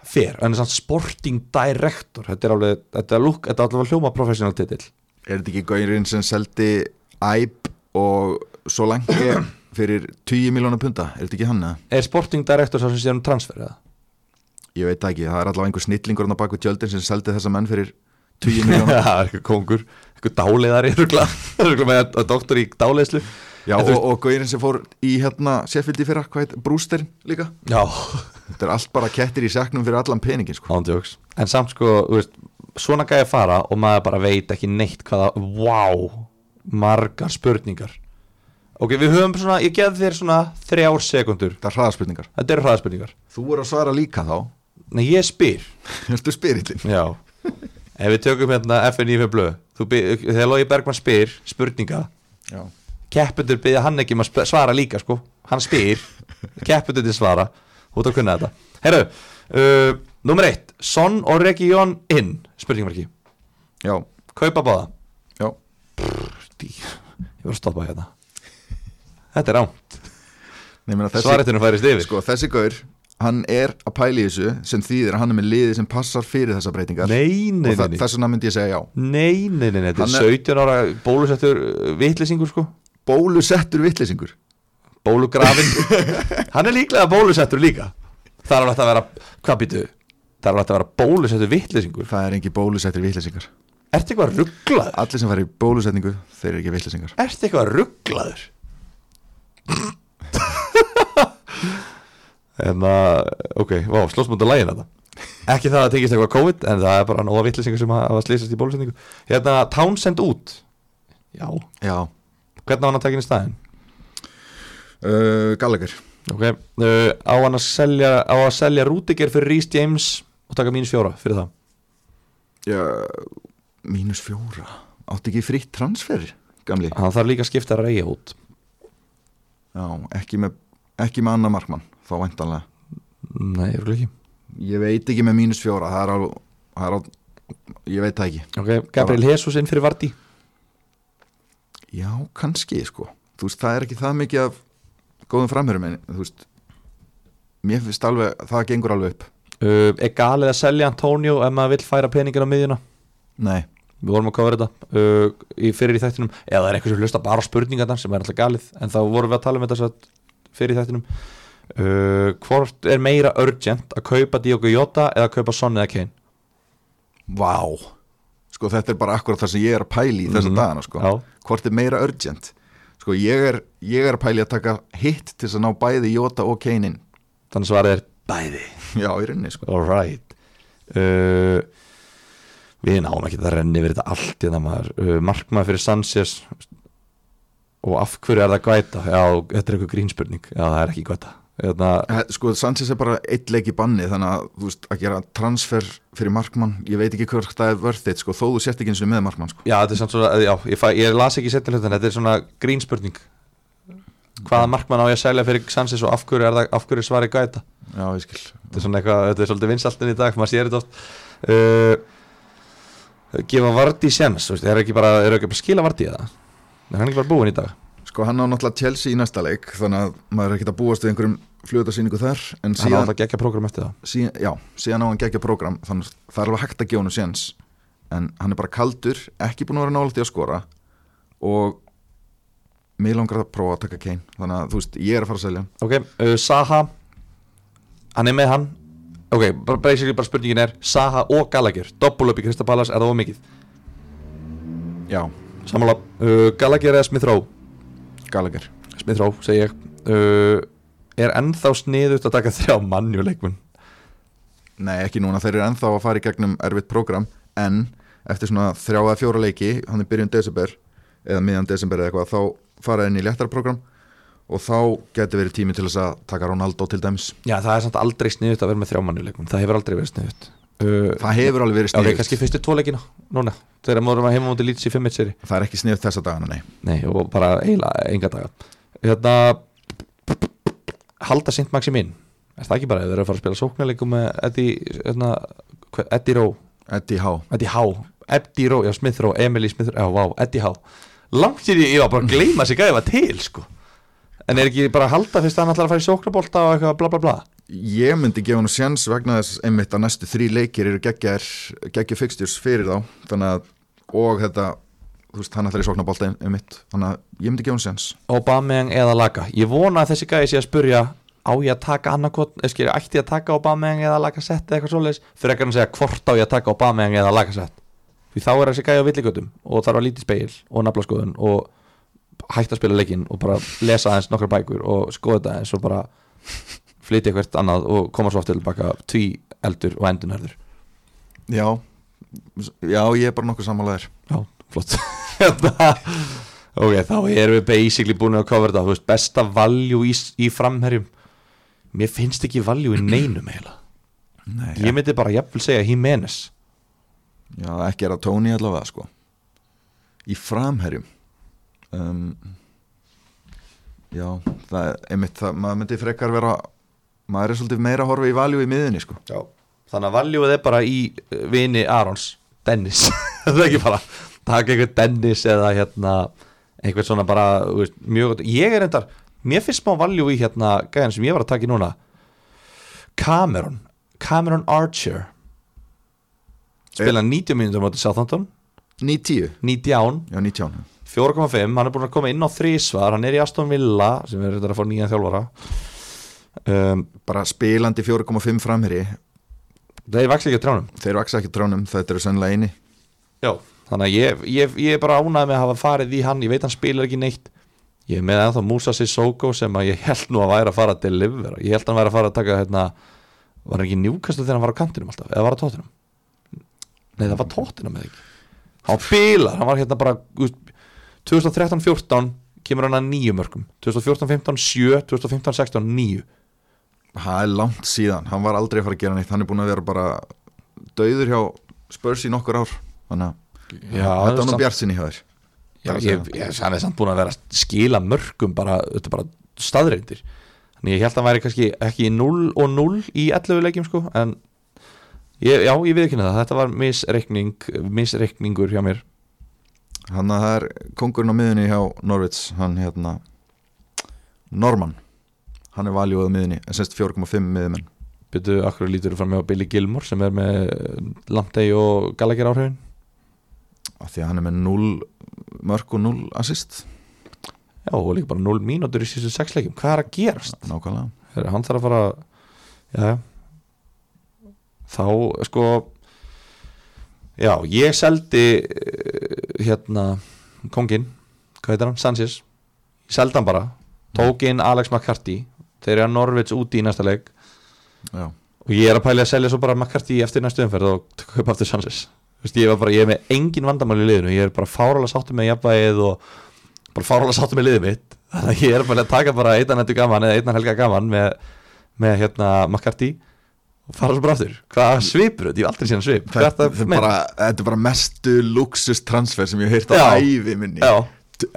fer, en þess að sporting director. Þetta er alveg, þetta er lúk, þetta er alveg hljóma professional titill.
Er þetta ekki gaurinn sem seldi æp og svo lengi fyrir 10 miljónar punta? Er þetta ekki hann eða?
er sporting director svo sem sé um transfer eða?
Ég veit það ekki, það er allavega einhver snillingur á baku tjöldin sem seldi þessa menn fyrir 10 miljónar
það er eitthvað kongur, eitthvað dáleiðari eitthvað með að doktor í dáleiðslu
Já,
þú
og, og gaurinn sem fór í hérna í fyrra, hvað heit, Brewsterinn líka?
Já,
Þetta er allt bara kettir í seknum fyrir allan peningin sko.
ándjóks en samt sko, þú veist, svona gæði fara og maður bara veit ekki neitt hvaða wow, margar spurningar. Ok, við höfum svona, ég geð þér svona þrjár sekundur,
Það er hraðaspurningar.
Þetta eru hraðspurningar
Þú voru að svara líka þá.
Nei, ég spyr,
Þetta er spyrillin
já. Ef við tökum hérna FNÍF blöð. Þú þegar Lógi Bergman spyr spurninga
Já,
keppendur byggja hann ekki um að svara líka sko. Hann spyr, keppendur til svara. Þú ert að kunna þetta. Herru, uh, nummer eitt. Son og Region inn, spurningmarki
já,
kaupa báða.
Já.
Dí, ég var að stoppa hérna. Þetta er rámt svaretinu færist yfir.
Sko, þessi gaur, hann er að pæla í þessu sem þýðir að hann er með liði sem passar fyrir þessar breytingar.
Nei, nei,
og þess vegna myndi ég segja já.
Nei, nei, nei, þetta er
er-
17 ára bólusettur vitlisingur sko
Bólusettur vitleysingur.
Bólugrafin hann er líklega bólusettur líka. Það er alveg að vera, hvað býtu það er alveg að vera bólusettur vitlisingur
Það er engi bólusettur vitleysingar.
Ertu eitthvað rugglaður?
Allir sem fara í bólusetningu, þeir eru ekki vitleysingar.
Ertu eitthvað rugglaður? en að ok, slósmönda lægin þetta ekki það að það tekist eitthvað COVID en það er bara nóga vitlisingur sem hafa slýsast í bólusetningu. Hérna, Townsend út. Já,
Já,
hvernig á hann að taka inn í staðinn?
uh, Gallagher.
Ok, uh, á hann að selja á að selja Rudiger fyrir Rhys James og taka mínus fjóra fyrir það?
Já, mínus fjóra? Átti ekki fritt transfer, gamli?
Hann þarf líka að skipta reyja út.
Já, ekki með, ekki með annar markmann Þá væntanlega.
Nei, ég ekki.
Ég veit ekki með mínus fjóra Það er á, það er á Ég veit það ekki.
Ok, Gabriel Jesus inn fyrir Vardí
Já, kannski sko. Þú veist, það er ekki það mikið af góðum framhörum en þú veist Mér finnst alveg, það gengur alveg upp.
Uh, er galið að selja Antonio ef maður vill færa peningin á miðjuna?
Nei,
við vorum að kofra þetta uh, í fyrir í þættinum. Eða það er eitthvað sem hlusta bara á spurningarnar sem er alltaf galið en þá vorum við að tala um þetta satt fyrir í þættinum. Uh, hvort er meira urgent að kaupa Diogo Jota eða að kaupa Son eða Kane?
Vá Sko þetta er bara akkurat það sem ég er að pæli í þessa
Mhm.
dagana sko.
Já.
Hvort er meira urgent? Sko ég er, ég er að pæli að taka hitt til þess að ná bæði Jota og Kane inn.
Þannig svarið er bæði.
Já, í rauninni sko.
Alright uh, við náum ekki að renni yfir þetta allt í það maður. Uh, markmaður fyrir Sanchez. Og af hverju er það gvæta? Já, þetta er eitthvað grínspurning. Já, það er ekki Hérna,
Eh, Sko Sanchez er bara eitt leik í banni þannig að þú veist að gera transfer fyrir markmann, ég veit ekki hvort það er worth it sko, þó þú sért ekki eins og með markmann sko.
Já, þetta er svona, já, ég, fæ, ég las ekki setni hlutin, þetta er svona grínspurning Hvaða markmann á ég að selja fyrir Sanchez og af hverju er það, af hverju er svarið gæta
Já, ég skil
Þetta er svona eitthvað, þetta er svolítið vinsaltin í dag, maður sér þetta oft uh, Gefa Vardí séns, þú veist, er ekki bara, er ekki bara skila Vardí eða? Er hann ekki bara búinn í dag?
Sko hann á náttúrulega Chelsea í næsta leik þannig að maður er ekkert að búast við einhverjum flutasýningu þar en
Hann á
síðan,
alltaf geggja prógram eftir það.
Síðan, já, síðan á hann gegja program þannig að það er alveg hægt að gefa hann séns. En hann er bara kaldur, ekki búin að vera nálægt í að skora og mig langar að prófa að taka Kane þannig að þú veist, ég er að fara að selja.
Ok, uh, Saha Hann er með hann. Ok, bara, bara spurningin er Saha og Gallagher Doppul upp í Kristapalas, er það of mikið?
Já,
Samanlega, uh, Gallagher eða Smith Rowe
Gallagher.
Smith Rowe, segi ég. Uh, Er ennþá sniðut að taka þrjá mannjuleikmun
Nei, ekki núna, þeir eru ennþá að fara í gegnum erfitt prógram En eftir svona þrjá eða fjóra leiki Hann er byrjun desember Eða miðjan desember eða eitthvað Þá fara inn í léttara prógram Og þá getur verið tími til þess að taka Ronaldo til dæmis.
Já, það er samt aldrei sniðut að vera með þrjá mannjuleikmun Það hefur aldrei verið sniðut
Það hefur alveg verið
Já,
sniðut
kannski fyrstu tvo leikina Núna, þegar maður heima mútið lítið sér 5-1 seri
Það er ekki sniðut þessa dagana, nei.
Nei, og bara eiginlega enga daga. Hérna Halda Sint Maximin Er það ekki bara, þeir eru að fara að spila sóknarleikum með Eddie, hérna, Eddie Rowe?
Eddie Há
Eddie Há, Eddie Rowe, já Smith Rowe, Emily Smith Rowe, já, vá, Eddie Há Langt sér ég, ég var bara að gleyma sig gæði var til, sko. En er ekki bara að halda fyrst að hann ætlar að fara í sóknarbolta og eitthvað bla bla bla
Ég myndi gefa hann sjans vegna þess einmitt að næstu þrý leikir eru geggja fixtures fyrir þá. Þannig að, og þetta þú veist, hann ætlar í sóknabólta einmitt. Þannig að ég myndi gefa hann sjans.
Aubameyang eða Laga Ég vona að þessi gæði sé að spurja á ég að taka annarkot, eða ætti ég að taka Aubameyang eða Laga sett eða eitthvað svoleiðis? Fyrir ekki að segja hvort á ég að taka Aubameyang eða Laga sett? Því þá er þessi gæði á villigötum og þarf að lítið speil og naflaskoðun og hætta að spila leikinn og bara lesa aðeins nokkar bækur og skoða þetta eins og bara flytja eitthvað annað og koma svo aftur tilbaka tví eldur og endunherður
Já, já ég er bara nokkuð sammálaðir
Já, flott. Hérna, Ok, þá erum við basically búin að cover þetta þú veist, Besta value í, í framherjum. Mér finnst ekki value í neinum eiginlega.
Nei,
Ég myndi bara jafnvel segja Jimenez
Já, ekki er að Tony allavega sko. Í framherjum. Um, Já, það er einmitt það, maður myndi frekar vera maður er svolítið meira að horfa í valjú í miðunni sko.
Já. Þannig að valueð er bara í uh, vini Arons Dennis. Það er ekki bara taka einhvern Dennis eða hérna einhvern svona bara veist, mjög gott. Ég er endar, mér finnst smá value í hérna gæðan sem ég var að taka í núna. Cameron Cameron Archer. Spila 90 mínútur á móti Southampton.
9-10,
90 án
já. 19
4,5, hann er búin að koma inn á þrísvar hann er í Aston Villa sem er þetta að fá nýjan þjálfara um,
bara spilandi 4,5 framherji.
Það er vaxið ekki á trjánum.
Þeir vaksa ekki tránum, þetta eru sannlega eini.
Já. þannig að ég, ég, ég er bara ánægð með að hafa farið í hann, ég veit hann spilar ekki neitt. Ég er með ennþá Musa Sissoko sem að ég held nú að væri að fara að delivera ég held hann væri að fara að taka hérna, var hann ekki njúkastu þegar hann var á kantinum alltaf eða var það tóttinum nei það var tóttinum eða ekki? Hann var bilar, hann var hérna bara þú veist, 2013-14 kemur hann að nýju mörgum 2014-15 7, 2015-16 9
það er langt síðan, hann var aldrei að fara að gera neitt. Hann er búin að vera bara döður hjá Spurs í nokkur ár. Þannig að
Já,
þetta var nú bjart sinni hjá þér.
Hann er samt búin að vera að skila mörgum bara, er bara staðreindir þannig ég held að hann væri kannski ekki í 0 og 0 í 11 leikjum sko en ég, já, ég viðkynna það. Þetta var misreikning, misreikningur hjá mér.
Hann að það er kongurinn á miðunni hjá Norvits hann hérna Norman, hann er valjóð á miðunni en semst 4,5 miðumenn
byrju, akkur lítur þú fram með Billy Gilmore sem er með Lamptey og Gallagher áhrifin?
Af því að hann er með 0 mörg og 0 assist.
Já, og líka bara 0 mínútur í síðustu 6 leikjum. Hvað er að gerast?
nákvæmlega.
Heru, hann þarf að fara já þá sko já, ég seldi eh, hérna kongin, hvað heitir hann, Sanchez. Hann bara, tók inn Alex McCarthy, þeir eru að Norvits úti í næsta leik.
Já,
og ég er að pæli að selja svo bara McCarthy eftir næstu umferð og kaupa aftur Sanchez Þú veist, ég, bara, ég er með engin vandamál í liðinu. Ég er bara fárálega sáttu með jafnvægið og bara fárálega sáttu með liðið mitt. Þannig að ég er bara að taka bara einnan hættu gaman eða einnan helga gaman með, með hérna McCarthy og fara svo bara aftur. Hvað svipur þetta, ég hef aldrei síðan svip. Hvað
þetta, er bara, þetta er bara mestu luxus transfer sem ég hef heyrt á ævi minni.
Já,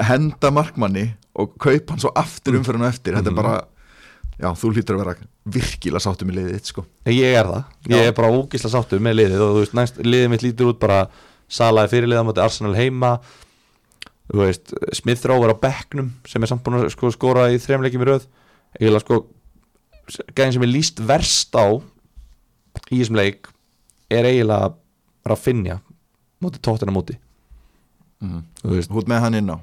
henda markmanni og kaupa hann svo aftur
Mm.
og eftir. Þetta er bara já, þú hlýtur að vera virkilega sáttu með liðið þitt sko.
Ég er það. Ég
Já.
er bara ógisla sáttu með liðið og þú veist, næst, liðið mitt lítur út bara salaði fyrirliða moti Arsenal heima. Þú veist, Smith Rowe er á bekknum sem er samt búin að sko, skora í þremleikjum í röð. Eiginlega sko gæðin sem er líst verst á í þessum leik er eiginlega Rafinha móti tóttina móti.
Mm.
þú veist,
hút með hann inn á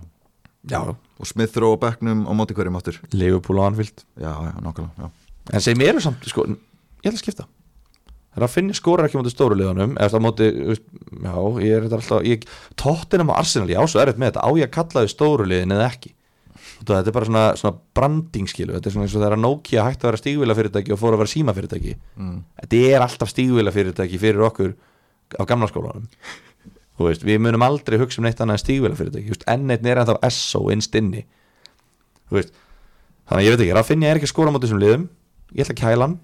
já,
og Smith Rowe á bekknum á móti hverjum áttur
Liverpool og Anfield.
Já, já, nákvæmlega já.
en sem eru samt, sko, ég ætla að skipta. Rafinha skorar ekki á móti stóru liðunum eða á móti, já, ég er þetta alltaf ég, Tottenham og Arsenal, já, svo er þetta með þetta. Á ég að kalla þau stóru liðin eða ekki? Þetta er bara svona, svona branding skilu þetta er svona eins og þegar Nokia hætti að vera stígvila fyrirtæki og fór að vera síma fyrirtæki
mm.
þetta er alltaf stígvila fyrirtæki fyrir okkur á gamla skólanum veist, við munum aldrei hugsa um neitt annað en stígvila fyrirtæki, þú veist, N1 er ennþá SO innst inni. Þannig að ég veit ekki, Rafinha er ekki að skora á þessum liðum, ég ætla að kæla hann.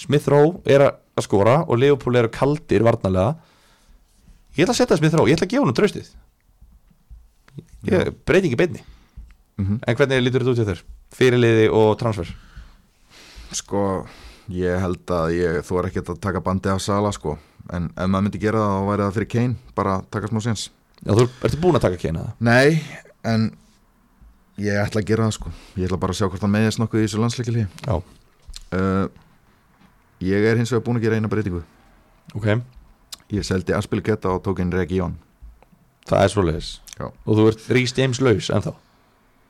Smith Rowe er að skora og Leopold eru kaldir varnalega ég ætla að setja Smith Rowe, ég ætla að gefa hann draustið ég breyti ekki beinni.
Mm
en hvernig lítur þetta út í þér? Fyrirliði og transfer?
Sko, ég held að ég, þú er ekkert að taka bandi af Sala sko En ef maður myndi gera það þá væri það fyrir Kane Bara taka smá séns.
Já, þú ertu búin að taka keina það
Nei, en ég ætla að gera það sko. Ég ætla bara að sjá hvort það meðist nokkuð í þessu landsleikili
Já,
uh, Ég er hins vegar búin að gera eina breytingu.
Ok,
Ég seldi Aspil Geta og tók inn Region
það er
Já.
Og þú ert Rhys James laus ennþá?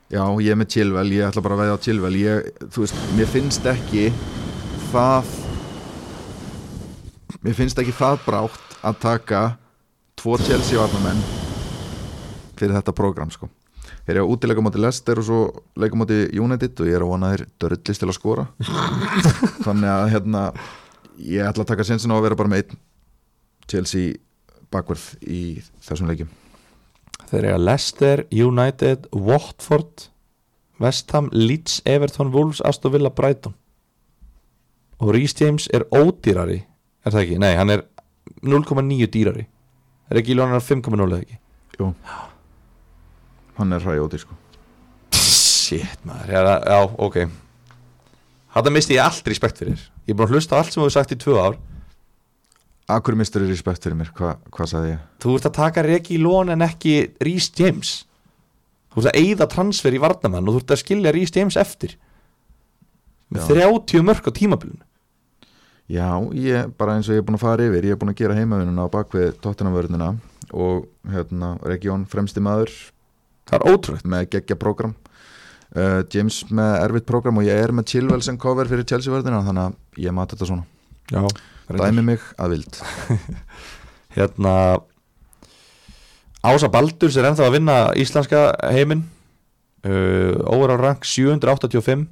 Já, ég er með Chilwell, ég ætla bara að veða á Chilwell. Ég, Þú veist, mér finnst ekki það Mér finnst ekki það brátt að taka tvo Chelsea varnamenn fyrir þetta prógram sko. Þeir eru að útilega móti Leicester og svo leika móti United og ég er að vona þeir dörrlist til að skora. Þannig að hérna ég ætla að taka sensin á að vera bara með einn Chelsea bakverð í þessum leikjum.
Þeir eru að Leicester, United, Watford West Ham, Leeds, Everton, Wolves, Aston Villa, Brighton. Og Rhys James er ódýrari er það ekki? Nei, hann er 0,9 dýrari. Er ekki lónar 5,0 eða ekki?
Jú. Hann er hræjóti sko.
Shit maður, já, já ok. Þetta misti ég allt respekt fyrir Ég er búin að hlusta allt sem þú hefur sagt í tvö ár.
Akkur mistur er respekt fyrir mér, Hva, hvað sagði ég?
Þú ert að taka Regi Lón en ekki Rhys James. Þú ert að eyða transfer í varnamann og þú ert að skilja Rhys James eftir. Með
Já.
30 mörg á tímabilinu
Já, ég, bara eins og ég er búin að fara yfir Ég er búin að gera heimavinnuna á bakvið tóttunavörnina Og hérna, Region fremsti maður.
Það er ótrúlegt.
Með geggja prógram. Uh, James með erfitt prógram og ég er með Chilwell sem cover fyrir Chelsea vörðina Þannig að ég mati þetta svona.
Já,
Dæmi mig að vild.
Hérna Ása Baldurs er ennþá að vinna íslenska heiminn uh, Óra rank 785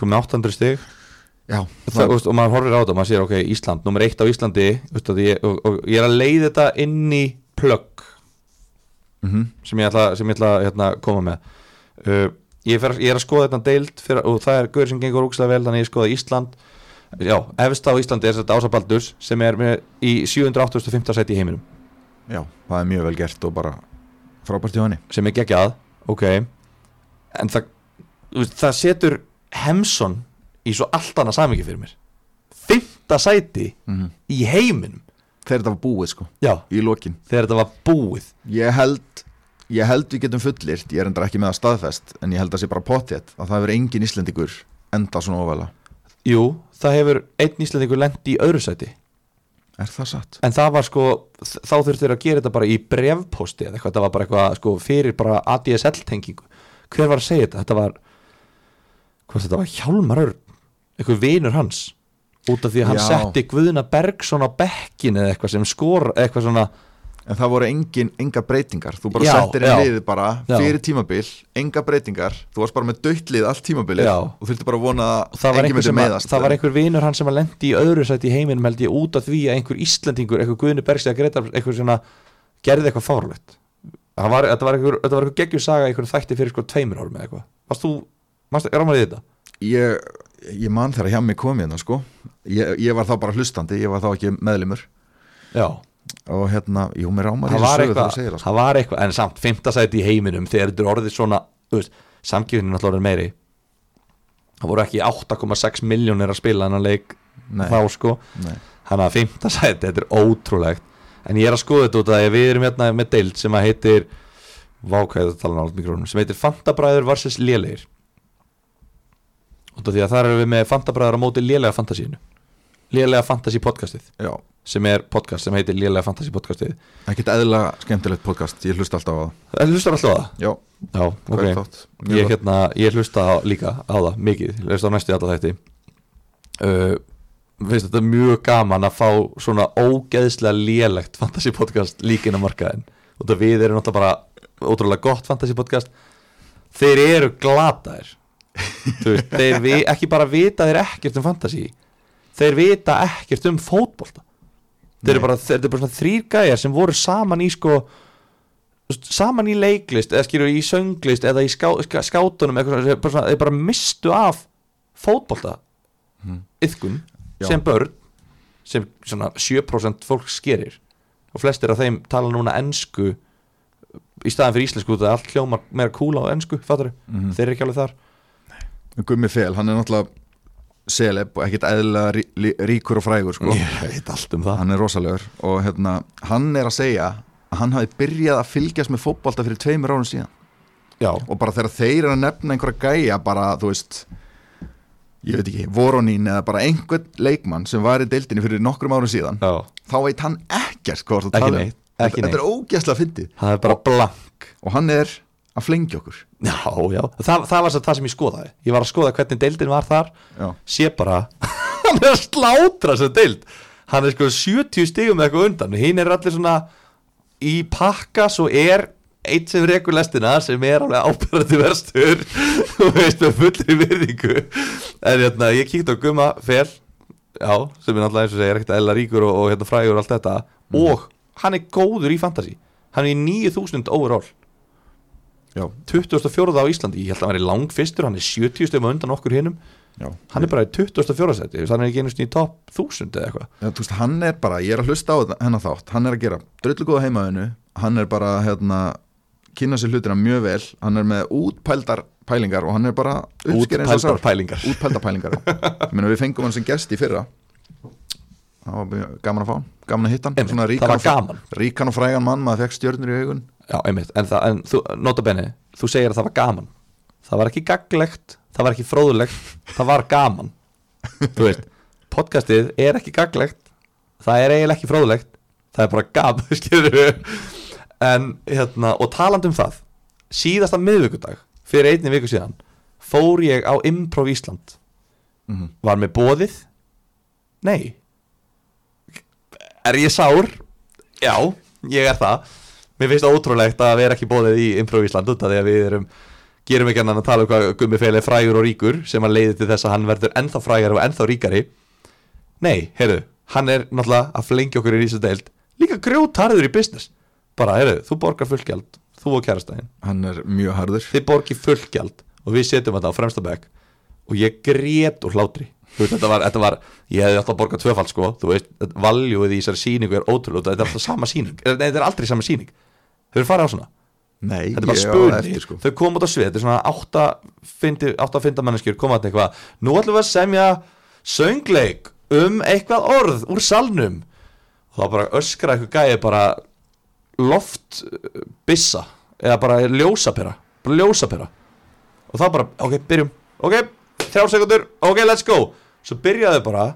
komið 800 stig.
Já,
það, það, og maður horfir á þetta og maður sér ok, Ísland, nummer eitt á Íslandi að og, og ég er að leiða þetta inn í plugg
mm
sem ég ætla, sem ég ætla að hérna, koma með. Uh, ég, fer, ég er að skoða þetta deild fyrir, og það er gaur sem gengur úkslega vel þannig ég skoða Ísland. Já, efst á Íslandi er þetta Ása Baldurs sem er með í 785. seti í heiminum.
Já, það er mjög vel gert og bara frábært hjá henni.
Sem er geggjað, ok. En það, það setur Hemson í svo allt annað samingi fyrir mér. Fymta sæti
mm
í heiminum.
Þegar þetta var búið sko,
já,
í lokin.
Þegar þetta var búið.
Ég held Ég held við getum fullirt, ég er endur ekki með að staðfest En ég held að sé bara pottétt Að það hefur engin Íslendingur enda svona óvæla
jú, það hefur einn íslendingur lendi í öðru sæti.
Er það satt?
en það var sko, þá þurftu þeir að gera þetta bara í brevposti eða eitthvað, það var bara eitthvað sko, fyrir bara ADSL tengingu hver var að segja þetta, þetta var hvað þetta var Hjálmar Örn eitthvað vinur hans út af því að hann
Já.
setti Guðuna Bergson á bekkin eða eitthvað sem skor eitthvað svona,
En það voru engin, enga breytingar Þú bara
Já,
settir
já.
inn liðið bara
Já.
Fyrir tímabil, enga breytingar Þú varst bara með döttlið allt tímabilið
Já.
Og þurfti bara að vona
og það
að
var
engin
einhver
myndi
sem að,
meðast
það var einhver vinur hans sem að lendi í öðru sæti í heiminum held ég út af því að einhver Íslandingur, einhver Guðni Bergs eða Gretar, einhver svona gerði eitthvað fárlegt það var, þetta var einhver, þetta var einhver geggjur saga einhver þætti fyrir sko tveimur árum eða eitthvað varst þú, er ámælið þetta?
ég, ég man þegar hjá mig kom hérna sko ég, ég var þá bara hlustandi, ég var þá ekki meðlimur
Já,
Og hérna, jú, mér ámar
það var eitthvað,
það sko.
það var eitthvað en samt, fimmta sæti í heiminum þegar þetta er orðið svona, samgjöfnin alltaf orðið meiri það voru ekki 8,6 miljónir að spila hennar leik
Nei,
þá sko. Þannig að fimmta sæti, þetta er ótrúlegt En ég er að skoða þetta út að við erum hérna með deild sem að heitir Vákæðu tala nátt mikrónum sem heitir Fantabræður vs. af því að þar erum við með Fantabræður á móti lélega fantasíinu. Lélega fantasí podcastið
Já,
sem er podcast sem heitir Lélega fantasí podcastið.
Ekkert eðla skemmtilegt podcast Ég hlusta alltaf á það.
Það hlustar alltaf á það?
Já,
Já,
hver
ok
þátt. Mjög
ég, hérna, ég hlusta á, líka á það mikið, ég hlusta á næstu alltaf þetta uh, finnst þetta mjög gaman að fá svona ógeðslega lélegt fantasy podcast líka inn á markaðin við erum náttúrulega bara ótrúlega gott fantasy podcast. Þeir eru glataðir veist, þeir vi, ekki bara vita þeir ekkert um fantasy þeir vita ekkert um fótbolta. Þeir eru bara, eru bara svona þrýr gæjar sem voru saman í sko saman í leiklist eða skilur í sönglist eða í ská, ská, skátunum eitthvað, svona, þeir bara, svona, þeir bara mistu af fótbolta yðkun
Já.
sem börn sem svona 7% fólk skerir og flestir af þeim tala núna ensku í staðan fyrir íslensku út að allt hljómar meira kúla á ensku, fattar
Mhm.
þeir eru ekki alveg þar
Gummi Fel, hann er náttúrulega celeb og ekkert eðlilega rí, rí, ríkur og frægur sko.
ég veit allt um það.
Hann er rosalegur og hérna, hann er að segja að hann hafi byrjað að fylgjast með fótbolta fyrir tveimur árum síðan.
Já,
og bara þegar þeir eru að nefna einhverja gæja bara, þú veist ég veit ekki, Voronín eða bara einhvern leikmann sem var í deildinni fyrir nokkrum árum síðan
já,
þá veit hann ekkert hvað
Ekki
tala um. þetta, er ógeðslega fyndið.
Það er bara blank.
Og hann er að flengja okkur.
Já, já, það, það var það sem ég skoðaði. Ég var að skoða hvernig deildin var þar.
Já,
sé bara, hann er að slátra þessu deild, hann er sko 70 stigum með eitthvað undan, hinn er allir svona í pakka svo er eitt sem rekur lestina sem er alveg ábyrðandi verstur. Og veist með fullri virðingu. En hérna, ég kíkti á Gumma fel já, sem er náttúrulega eins og segir ekkert eðla ríkur og, og hérna frægur og allt þetta. Og hann er góður í fantasy. Hann er í 9000 overall
já,
24. á Íslandi, ég held að hann er lang fyrstur hann er 70 stegum undan okkur hinnum hann er bara í 24. seti hann er ekki einu sinni í topp 1000 eða eitthvað.
Já, veist, hann er bara, ég er að hlusta á hennar þátt hann er að gera drullu góða heimaðinu hann er bara, hérna kynna sér hlutina mjög vel, hann er með útpældar pælingar og hann er bara
útpældar pælingar.
Útpældar pælingar við fengum hann sem gest í fyrra. Það var gaman að fá gaman að hitta hann, ríkan og frægan mann, maður fekk stjörnur í augun
já, einmitt, en, það, en þú, nota benni þú segir að það var gaman. Það var ekki gaglegt, það var ekki fróðulegt það var gaman. Þú veist, podcastið er ekki gaglegt það er eiginlega ekki fróðulegt það er bara gaman, skilur en hérna, og taland um það síðasta miðvikudag fyrir einni viku síðan fór ég á Improv Ísland.
Mhm.
var með bóðið nei. Er ég sár? Já, ég er það mér finnst ótrúlegt að vera ekki bóðið í Improv Ísland út af því að við erum gerum ekki annan að tala um hvað Gummi Feil er frægur og ríkur sem að leiði til þess að hann verður ennþá frægar og ennþá ríkari. Nei, heyrðu, hann er náttúrulega að flengja okkur í þessu deild líka grjótarður í business. Bara, heyrðu, þú borgar fullgjald þú og kærastæðin,
hann er mjög harður.
Þið borgi fullgjald og við setjum þetta á fremsta bekk og ég grét úr hlátri. Þú veist, þetta var, þetta var, ég hefði alltaf borgað tvöfald sko, þú veist, valjúið í þessari sýningu er ótrúlega, þetta er alltaf sama sýning. Nei, þetta er aldrei sama sýning, þau eru farið á svona?
Nei,
þetta er bara spunni,
sko.
þau koma út á svið þetta er svona fyndi, átta fynda manneskjur koma að eitthvað, nú ætlum við að semja söngleik um eitthvað orð úr salnum. Og þá bara öskra eitthvað gæði bara loft uh, bissa eða bara ljósapera bara ljósapera. Og þá bara, ok, byrjum, ok þrjár sekundur, ok, let's go. Svo byrjaðu bara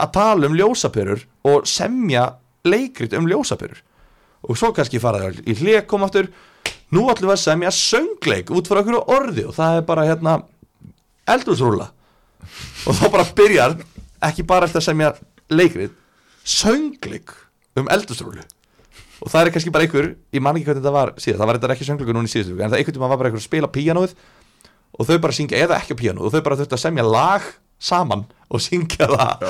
að tala um ljósaperur og semja leikrit um ljósaperur og svo kannski faraði í hlið kom aftur. Nú ætlum við að semja söngleik út frá okkur orði og það er bara hérna eldhúsrúla og þá bara byrjar ekki bara eftir að semja leikrit söngleik um eldhúsrúlu og það er kannski bara einhver ég man ekki hvernig þetta var síðan, það var þetta ekki söngleikur núna í síðustu en það einhvern tíma var bara einhver að spila píanóið og þau bara syngja, eða ekki píanóið og þau bara þurftu að semja lag saman og syngja það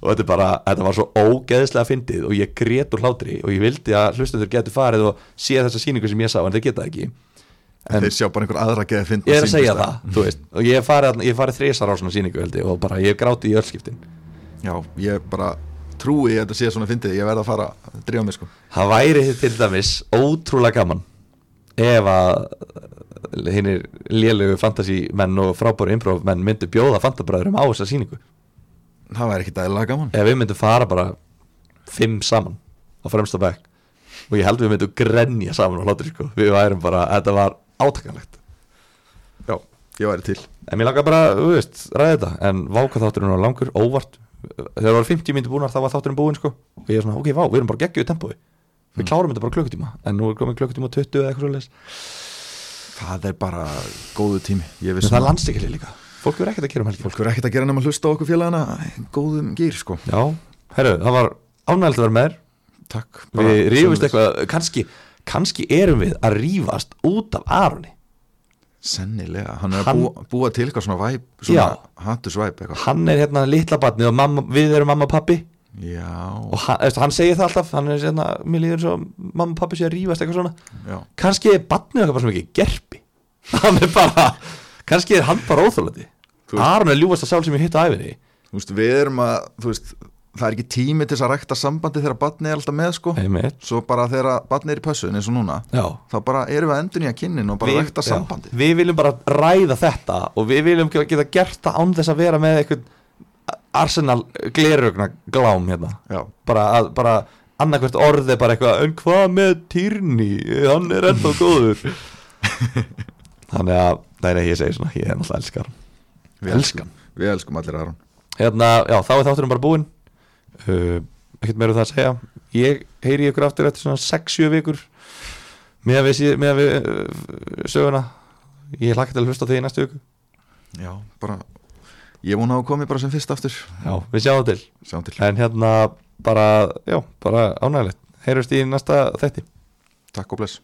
og þetta bara, þetta var svo ógeðslega fyndið og ég grét úr hlátri og ég vildi að hlustendur getur farið og sé þessa sýningu sem ég sá en þeir geta það ekki. En
þeir sjá bara einhver aðra geði fyndna
ég er að segja
sýningu,
það, þú veist. Og ég farið, farið þrísar á svona sýningu held ég og bara ég hef grátið í öllskiptin
já, ég bara trúi að þetta sé svona fyndið ég verð að fara að drífa mig sko.
Það væri til dæmis ótrúlega gaman ef að hinnir lélegu fantasímenn og frábæru improv menn myndu bjóða fantabræðurum á þessa sýningu
það væri ekki dæðilega gaman.
Ef við myndum fara bara fimm saman á fremsta bekk og ég held við myndum grenja saman á hlátri sko. við værum bara, þetta var átakanlegt.
Já, ég væri til.
En mér langar bara, þú veist, ræði þetta. En váka þátturinn var langur, óvart. Þegar það var 50 myndir búnar þá var þátturinn búinn sko. og ég er svona, ok, vá, við erum bara geggjuð tempói. Við
Mm.
klárum þetta bara á klukkutíma. En nú er komin klukkutíma 20 eða eitthvað svo
það er bara góðu tími.
Það er
að-
landstíkili líka fólk verður ekkert að gera um helgi
Fólk verður ekkert að gera nema að hlusta á okkur félagana. Góðum gýr sko.
Já, herru, það var ánægilegt að vera með
Takk
Við rífumst eitthvað, kannski kannski erum við að rífast út af Aroni.
Sennilega, hann er
Hann-
að búa, búa til eitthvað svona væp Svona hattusvæp
Hann er hérna litla batni og mamma, við erum mamma og pappi
Já,
og hann, veist, hann segir það alltaf. Hann er hérna, mér líður svo mamma og pappi sé að rífast eitthvað svona.
Já.
Kannski er batnið eitthvað bara sem ekki gerpi. Hann er bara, kannski er hann bara óþólandi Aron er ljúfast að sál sem ég hitt á æfinni
Þú veist, við erum að, þú veist Það er ekki tími til þess að rækta sambandi þegar barnið er alltaf með sko.
Einmitt.
Svo bara þegar barnið er í pössun eins og núna
Já.
Þá bara erum við endur nýja kynnin og bara
Við-
rækta
já,
sambandi
Við viljum bara ræða þetta og við viljum geta gert það án þess að vera með eitthvað Arsenal glerugna glám hérna.
Já,
bara, að, bara annarkvært orði bara eitthvað en hvað með Týrni hann er ennþá góður. Þannig að, nei nei ég segi svona ég er náttúrulega elskar.
Við
Elskan.
Við elskum allir Aron.
Hérna, já þá er þátturinn bara búinn. Uh, ekkert meira um það að segja. Ég heyri ykkur aftur eftir svona 6-7 vikur með að við, með að við uh, söguna. Ég hlakka til að hlusta því í næstu viku.
Já, bara Ég vona að þú komið bara sem fyrst aftur.
Já, við sjáum til.
Sjáum til.
En hérna bara, já, bara ánægilegt heyrjumst í næsta þætti.
Takk og bless